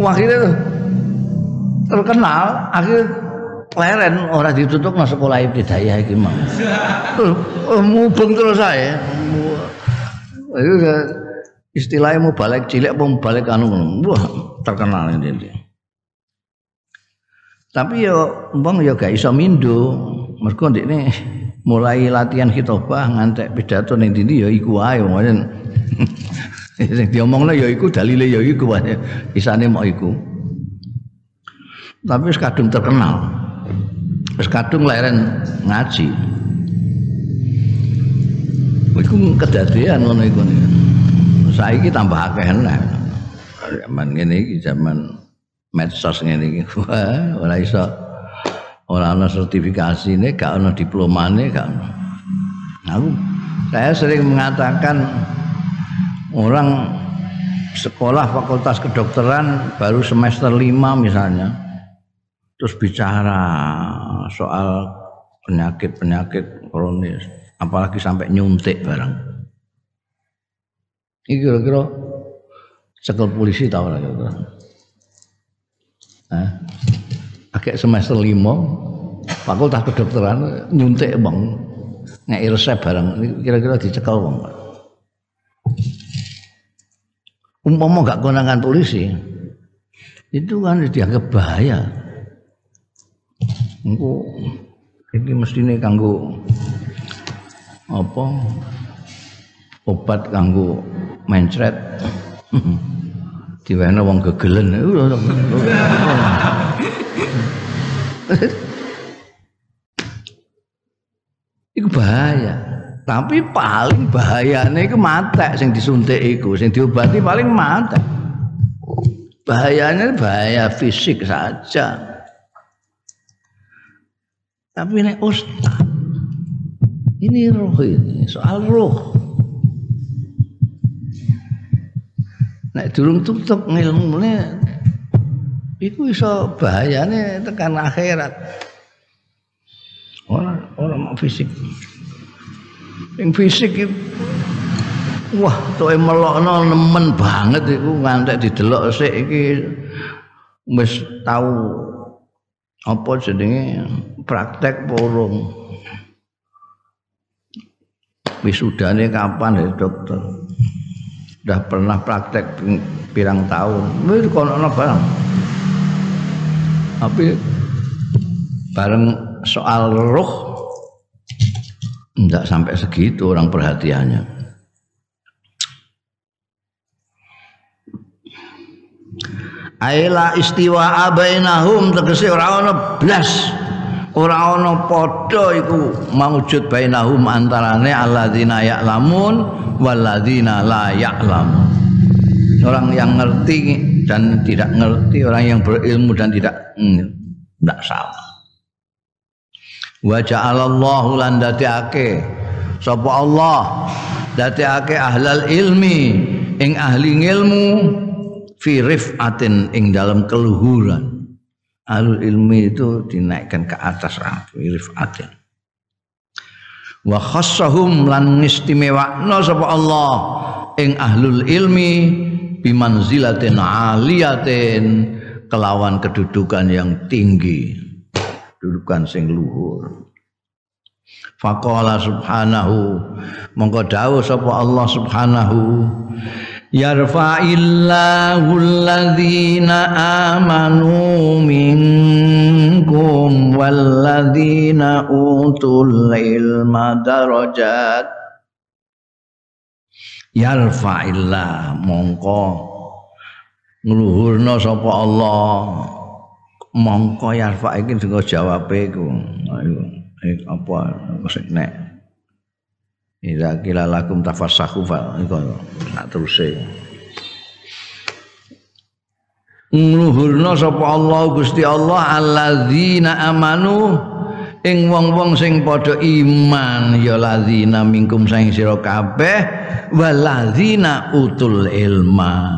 Wah, akhirnya terkenal, akhirnya leren ora ditutup nang sekolah ibtidaiyah iki mau. Oh, mubeng terus saya. Itu istilahnya mau balik cilik mau balik anu wah terkenal ini. Tapi yo umpang yo gak iso mindo. Mergo ndekne mulai latihan khitobah ngantek pidato ning ndi ya iku wae wong sing diomongno ya iku dalile ya iku wae. Isane mau iku. Tapi wis terkenal. Wis kadung leren ngaji. Iku kedadian ngono iku. Saiki tambah akeh nek. Zaman ngene zaman medsos ngene. Wah, ora iso ora ana sertifikasine, gak ana diplomane, gak ana. Aku saya sering mengatakan orang sekolah fakultas kedokteran baru semester 5 misalnya terus bicara soal penyakit-penyakit kronis, apalagi sampai nyuntik barang. Ini kira-kira sekel polisi tahu lah kira-kira. Nah, agak semester lima, fakultas kedokteran nyuntik bang, nggak resep barang, kira-kira dicekal bang. Umpama gak konangan polisi, itu kan dianggap bahaya engko iki mestine kanggo apa? Obat kanggo mencret. Diwene wong gegelen. Iku bahaya. Tapi paling bahayane iku matek sing disuntik iku. Sing diobati paling matek. Bahayanya bahaya fisik saja tapi ini ustaz. Ini roh ini, soal roh. Nek durung tutup ngilmune iku iso bahayane tekan akhirat orang orang mau fisik yang fisik wah tuh melokno nemen banget itu ngantek didelok sik iki wis tahu apa jenenge? Praktek porong. Wisudane kapan ya dokter? Udah pernah praktek pirang tahun. Wis kono barang. Tapi bareng soal roh enggak sampai segitu orang perhatiannya Aila istiwa abainahum tegese ora ana blas. Ora ana padha iku maujud bainahum antarane alladzina ya'lamun walladzina la ya'lamun. Orang yang ngerti dan tidak ngerti orang yang berilmu dan tidak tidak salah. Wa ja'alallahu lan sapa Allah? Datiake ahlal ilmi ing ahli ilmu fi rifatin ing dalam keluhuran. Alul ilmi itu dinaikkan ke atas fi rifatin. Wa khassahum lan istimewakna sapa Allah ing ahlul ilmi bimanzilatin aliyatin kelawan kedudukan yang tinggi kedudukan sing luhur. Faqala subhanahu mongko dawuh sapa Allah subhanahu yarfa'illahu alladhina amanu minkum walladhina utul ilma darajat yarfa'illah mongko ngluhurna sapa Allah mongko yarfa iki sing jawabe iku ayo apa nek Ida kila lakum tafassahu fa iku nak teruse. Ngluhurna sapa Allah Gusti Allah alladzina amanu ing wong-wong sing padha iman ya ladzina mingkum sing sira kabeh waladzina utul ilma.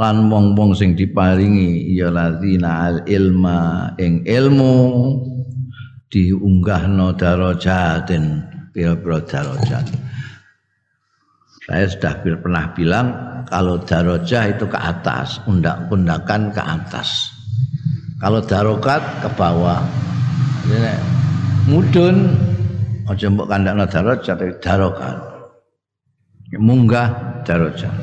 Lan wong-wong sing diparingi ya ladzina al ilma ing ilmu diunggahno darajatin pira-pira darajat. Saya sudah pernah bilang kalau darajah itu ke atas, undak-undakan ke atas. Kalau darokat ke bawah. Jadi, mudun aja mbok kandakno darajat tapi darokat. Munggah darajat.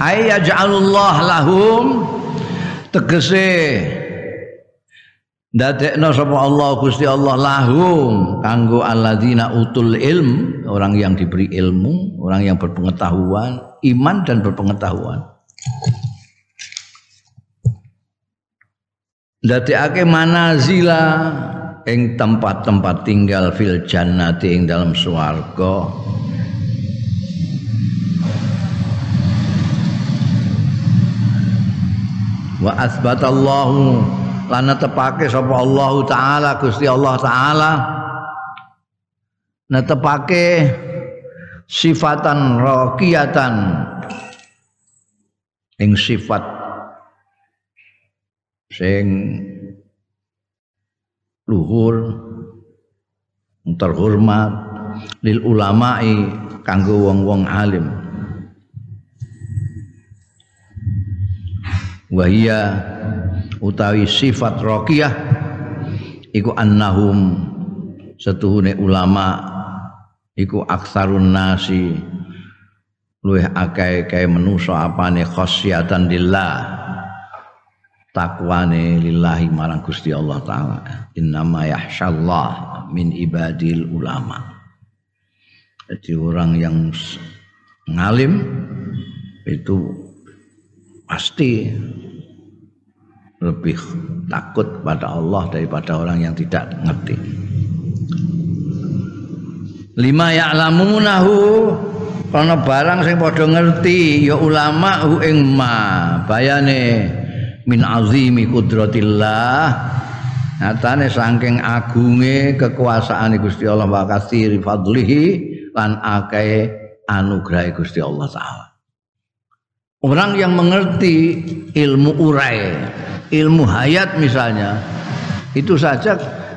Ayyaj'alullah lahum tegese Ndadekno sapa Allah Gusti Allah lahum kanggo alladzina utul ilm, orang yang diberi ilmu, orang yang berpengetahuan, iman dan berpengetahuan. Ndadekake manazila ing tempat-tempat tinggal fil jannati ing dalam swarga. Wa asbatallahu lan netepake sapa Allah taala Gusti Allah taala. Netepake sifatan raqiyatan. Ing sifat sing luhur terhormat lil ulama'i kanggo wong-wong alim. Wahia utawi sifat raqiyah iku annahum setuhune ulama iku aksarun nasi luwih akeh kae manusa apane khasyatan lillah takwane lillahi marang Gusti Allah taala. Innama yahsyallah min ibadil ulama. Jadi orang yang ngalim itu pasti lebih takut pada Allah daripada orang yang tidak ngerti. Lima ya'lamunahu karena barang sing padha ngerti ya ulama hu ing ma bayane min azimi kudratillah nyatane saking agunge kekuasaan Gusti Allah wa katsiri fadlihi lan akeh anugerah Gusti Allah taala orang yang mengerti ilmu urai ilmu hayat misalnya itu saja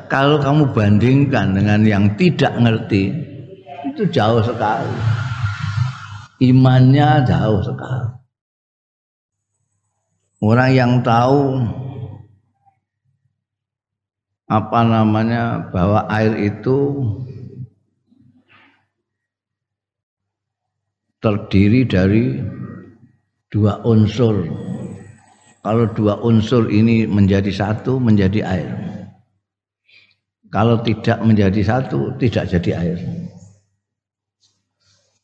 kalau kamu bandingkan dengan yang tidak ngerti itu jauh sekali. Imannya jauh sekali. Orang yang tahu apa namanya bahwa air itu terdiri dari dua unsur. Kalau dua unsur ini menjadi satu, menjadi air. Kalau tidak menjadi satu, tidak jadi air.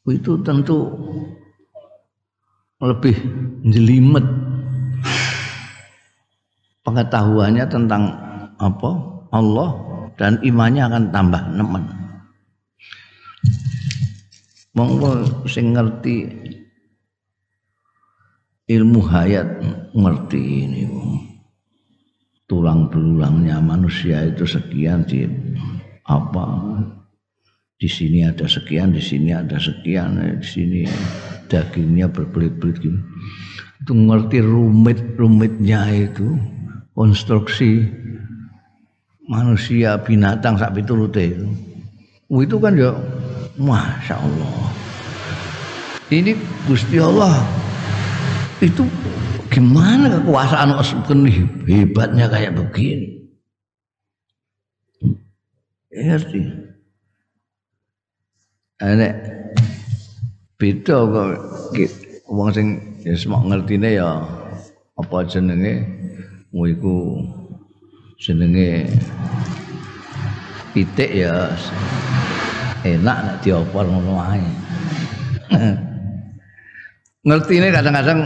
Itu tentu lebih jelimet pengetahuannya tentang apa Allah dan imannya akan tambah nemen. Monggo sing ngerti ilmu hayat ngerti ini tulang belulangnya manusia itu sekian di apa? Di sini ada sekian di sini ada sekian di sini dagingnya berbelit-belit gitu itu ngerti rumit rumitnya itu konstruksi manusia binatang sak piturute itu. Itu kan ya masya Allah. Ini Gusti Allah itu gimana kekuasaan Osman? Hebatnya kayak begini. Ngerti? Enek beda kok wong sing ya semok ngertine ya apa jenenge? Mu iku jenenge pitik ya enak nek diopor ngono wae ngerti ini kadang-kadang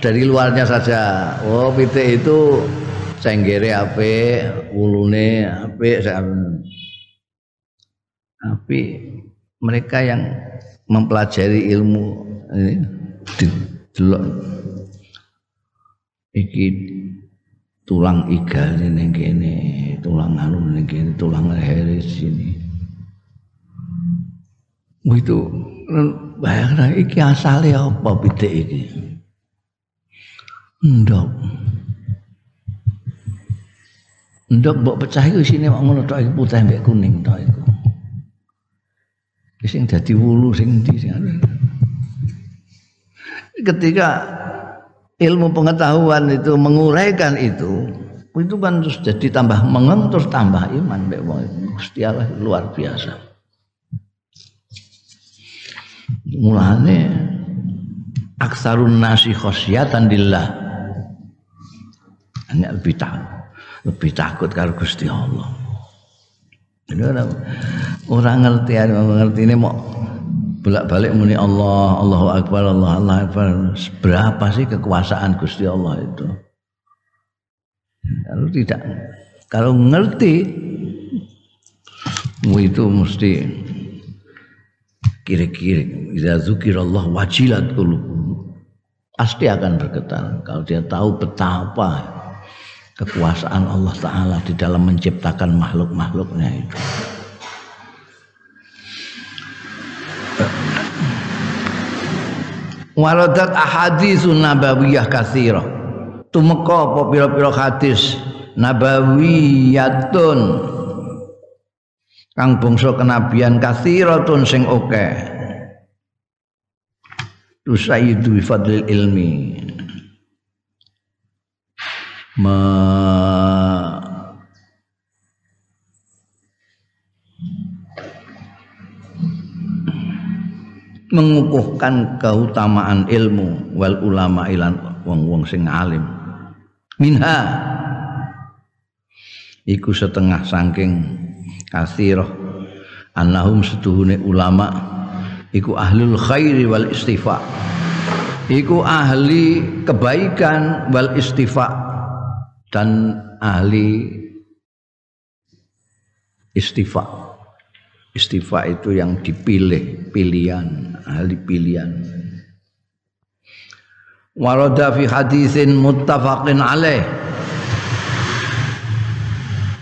dari luarnya saja. Oh pitik itu cenggere ape ulune ape tapi mereka yang mempelajari ilmu ini delok iki tulang iga ning kene tulang anu ning kene tulang leher sini. Itu bayangkan iki asale apa pitik iki? Ndok. Ndok mbok pecah iku isine kok ngono tok iki putih mbek kuning tok iku. Sing dadi wulu sing ndi sing ketika ilmu pengetahuan itu menguraikan itu itu kan terus jadi tambah mengeng tambah iman mbek Gusti Allah luar biasa mulane aksarun nasi khosyatan dillah hanya lebih takut lebih takut kalau Gusti Allah. Ini orang, orang ngerti ngerti ini mau bolak balik muni Allah Allahu Akbar Allah Allah Akbar. Berapa sih kekuasaan Gusti Allah itu? Kalau tidak kalau ngerti itu mesti kiri-kiri idza zukirallah wajilat qulub pasti akan bergetar kalau dia tahu betapa kekuasaan Allah taala di dalam menciptakan makhluk-makhluknya itu. Waradat ahaditsun nabawiyah katsirah. Tumeka apa pira-pira hadis? Nabawiyatun kang bangsa kenabian kathiratun sing oke. Tusayyidu bi fadlil ilmi. Ma mengukuhkan keutamaan ilmu wal ulama ilan wong-wong sing alim. Minha. Iku setengah saking kathirah annahum setuhune ulama iku ahlul khairi wal istifa. Iku ahli kebaikan wal istifa dan ahli istifa. Istifa itu yang dipilih pilihan ahli pilihan. Warada fi hadisin muttafaqin alaih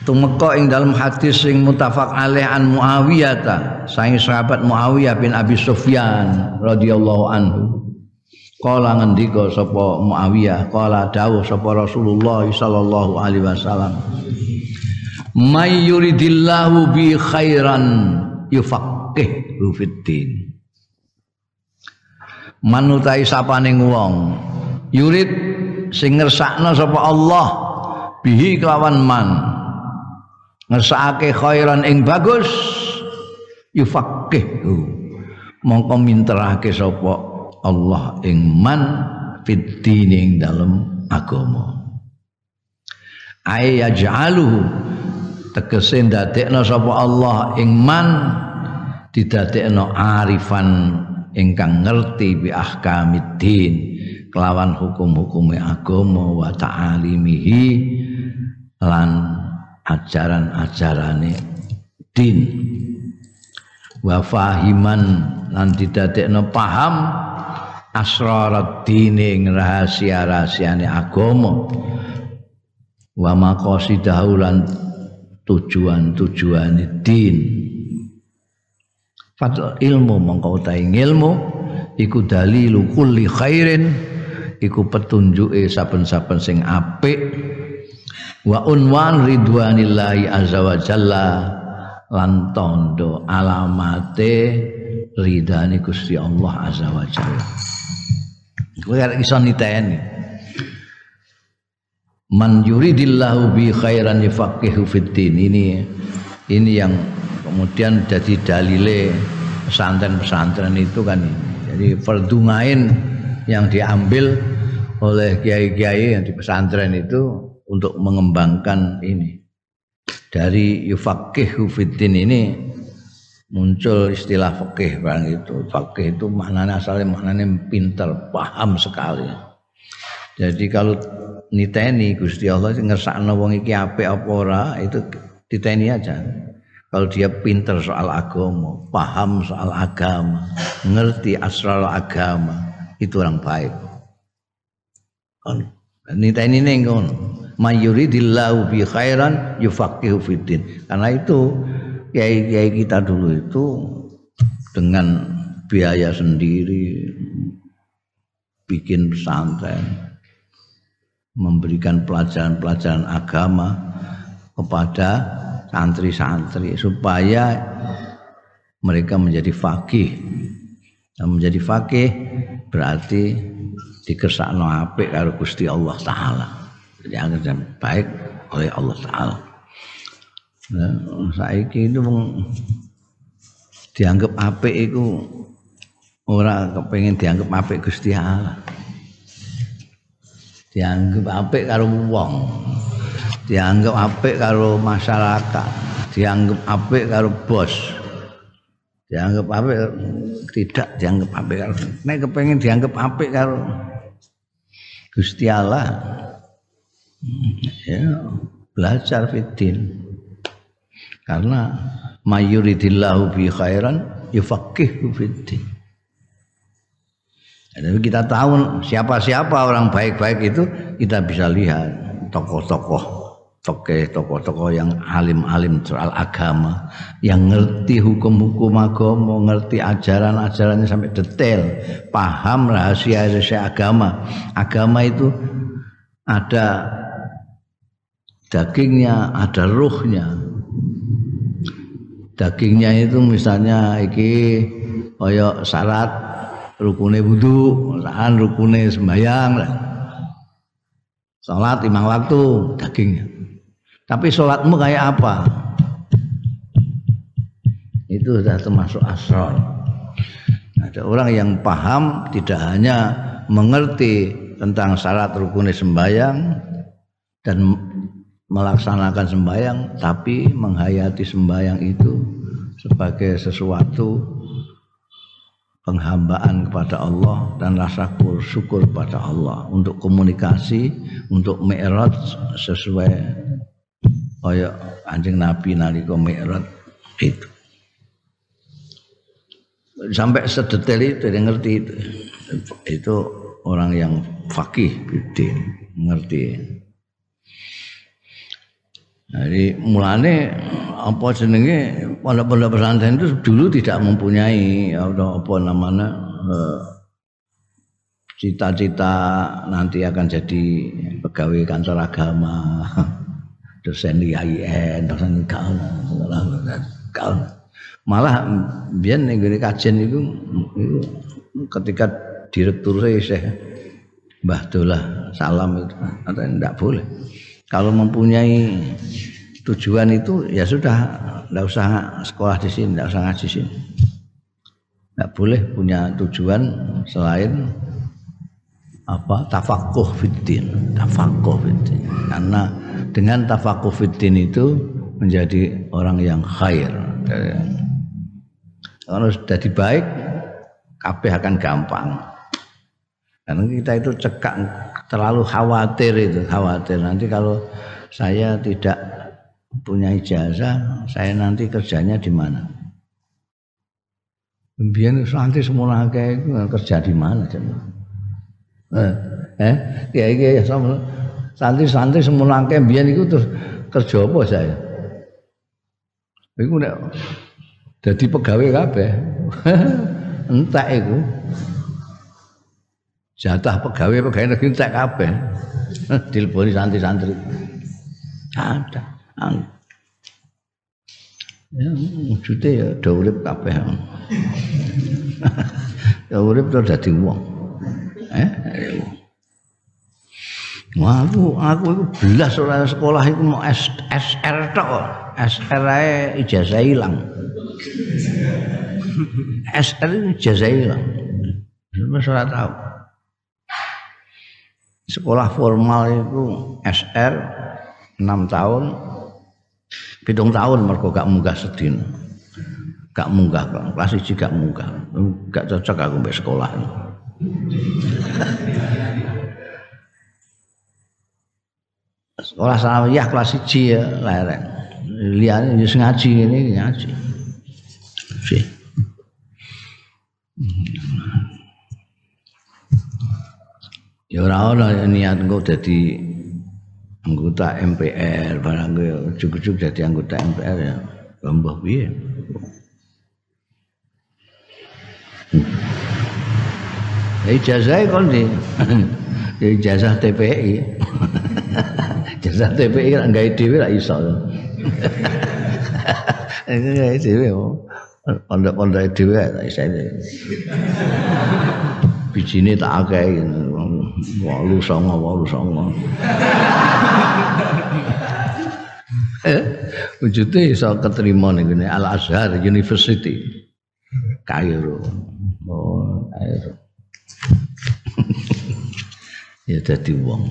tumeka ing dalam hadis sing mutafak alaih an Muawiyah ta saing sahabat Muawiyah bin Abi Sufyan radhiyallahu anhu Kala ngendika sapa Muawiyah, kala dawuh sapa Rasulullah sallallahu alaihi wasallam. May yuridillahu bi khairan yufaqqih fiddin. Manutai sapaning wong yurid sing ngersakno sapa Allah bihi kelawan man ngersakake khairan ing bagus yufaqqih mongko minterake sapa Allah ing man fiddin ing dalem agama. Ay yaj'aluhu tegese ndadekno sapa Allah ing man didadekno arifan ingkang ngerti bi ahkamiddin kelawan hukum-hukume agama wa ta'alimihi lan ajaran-ajarane din. Wa fahiman lan didadekno paham asrarat dine rahasia-rahasiane agama. Wa maqasidahu lan tujuan-tujuane din. Fadl ilmu mongko utahe ilmu iku dalilu kulli khairin iku petunjuke saben-saben sing apik wa unwan ridwanillahi azza wa jalla lan tondo alamate ridani Gusti Allah azza wa jalla. Kowe iso niteni. Man yuridillahu bi khairan yafaqihu fid ini ini yang kemudian jadi dalile pesantren-pesantren itu kan ini. Jadi fardungain yang diambil oleh kiai-kiai yang di pesantren itu untuk mengembangkan ini. Dari yufaqihu fiddin ini muncul istilah fakih barang itu. Fakih itu maknanya asalnya maknanya pintar, paham sekali. Jadi kalau niteni Gusti Allah ngersakno wong iki apik apa ora itu diteni aja. Kalau dia pinter soal agama, paham soal agama, ngerti asral agama, itu orang baik. Niteni ning ngono. Mayuridillahu bi khairan yufaqihu fiddin. Karena itu kiai-kiai kita dulu itu dengan biaya sendiri bikin pesantren memberikan pelajaran-pelajaran agama kepada santri-santri supaya mereka menjadi fakih. Dan menjadi fakih berarti dikersakno apik karo Gusti Allah taala. Jadi agar baik oleh Allah taala. Nah, saiki itu dianggap apik itu ora kepengen dianggap apik Gusti Allah. Dianggap apik karo wong. Dianggap apik karo masyarakat, dianggap apik karo bos. Dianggap apik tidak dianggap apik karo nek kepengen dianggap apik karo Gusti Allah. Ya, belajar fitin karena mayuridillahu bi khairan yufaqihu fiddin. Jadi kita tahu siapa-siapa orang baik-baik itu kita bisa lihat tokoh-tokoh tokoh-tokoh yang alim-alim soal agama yang ngerti hukum-hukum agama ngerti ajaran-ajarannya sampai detail paham rahasia-rahasia agama agama itu ada dagingnya ada ruhnya dagingnya itu misalnya iki kaya syarat rukune wudu, syarat rukune sembayang. Salat lima waktu dagingnya. Tapi salatmu kayak apa? Itu sudah termasuk asrar. Ada orang yang paham tidak hanya mengerti tentang syarat rukune sembayang dan melaksanakan sembahyang tapi menghayati sembahyang itu sebagai sesuatu penghambaan kepada Allah dan rasa syukur kepada Allah untuk komunikasi untuk mi'raj sesuai kaya anjing Nabi nalika mi'raj itu. Sampai sedetail itu dia ngerti itu. Itu orang yang fakih bidin ngerti jadi mulane apa jenenge pondok-pondok pesantren itu dulu tidak mempunyai apa, apa namanya eh, cita-cita nanti akan jadi pegawai kantor agama, dosen IAIN, dosen kaum. Malah biar nih kajian itu, itu ketika direktur saya Mbah Dolah Salam itu tidak boleh. Kalau mempunyai tujuan itu ya sudah tidak usah sekolah di sini, tidak usah ngaji sini. Tidak boleh punya tujuan selain apa tafakuh fitin, tafakuh fitin. Karena dengan tafakuh fitin itu menjadi orang yang khair. Kalau sudah baik, kabeh akan gampang. Karena kita itu cekak terlalu khawatir itu, khawatir nanti kalau saya tidak punya ijazah, saya nanti kerjanya di mana? Biar nanti semua kayak kerja di mana Eh, eh, kayak sama santri-santri semua kayak biar itu terus kerja apa saya? Iku nek jadi pegawai kabeh. Entek iku. Jatah pegawai pegawai negeri entek kabeh. Dileboni santri-santri. Ada. Ya, ya udah urip kabeh. ya urip terus dadi wong. Eh? Aku aku itu belas orang sekolah itu mau SR tok. SR aja ijazah hilang. SR ijazah hilang. Cuma saya tahu. Sekolah formal itu SR 6 tahun. Pitung tahun mereka gak munggah sedin. Gak munggah, kelas iji gak munggah. Gak cocok aku mbak sekolah. sekolah sanawiyah kelas 1 ya lereng. Liyane wis ngaji ini ngaji. Sih. Ya ora ana niat engko dadi anggota MPR barang ya cukup-cukup dadi anggota MPR ya. Mbah piye? Ya ijazah kon di ijazah TPI. ijazah TPI kan gawe dhewe ra iso. Gawe dhewe pondok-pondok dhewe ra iso. Bijine tak akeh walu songo walu songo. Wujudnya iso keterima nih Al Azhar University Kairo. Oh, Kairo. ya jadi wong.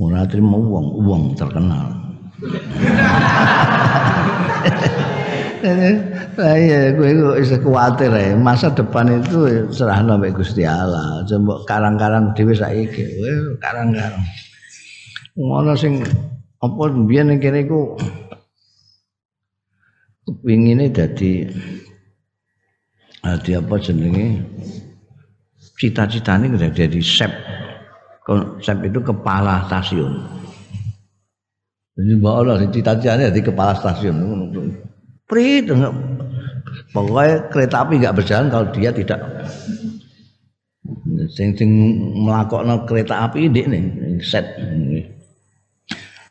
Ora trimo wong, wong terkenal. Iya, gue itu bisa khawatir ya. Masa depan itu serah nabi Gusti Allah. Coba karang-karang dewi saiki, karang-karang. Ngono sing apa biyen ning kene iku? Kepingine dadi dadi apa jenenge? Cita-citane jadi chef konsep itu kepala stasiun. Jadi mbak Allah cita-citanya jadi kepala stasiun. Prit pokoknya kereta api nggak berjalan kalau dia tidak. Sing sing melakokno kereta api ini nih set.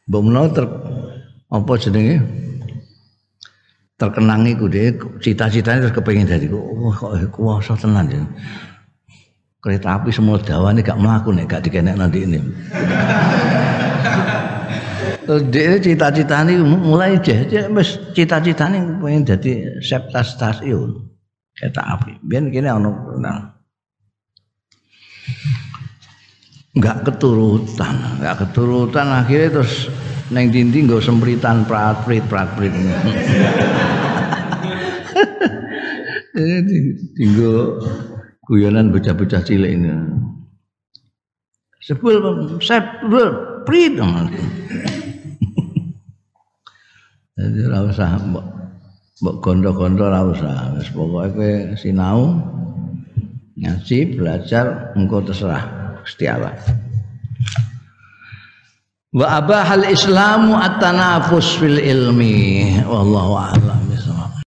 Menawa ter apa jenenge? Terkenang iku cita-citanya terus kepengin dadi wah kok kuwasa tenan ya kereta api semua dawane gak mlaku nek gak dikenek nanti ini Dia cita-citane mulai jadi wis cita-citane pengen dadi septa stasiun kereta api. Biyen kene ono nah. Enggak keturutan, enggak keturutan akhirnya terus neng dinding nggo sempritan prat-prit prat-prit. Ini tinggal guyonan bocah-bocah cilik ini. Sebel sebel prit Jadi ora usah mbok mbok gondo-gondo ora usah. Wis pokoke kowe sinau ngaji, belajar engko terserah Gusti Allah. Wa abahal islamu at-tanafus fil ilmi wallahu a'lam.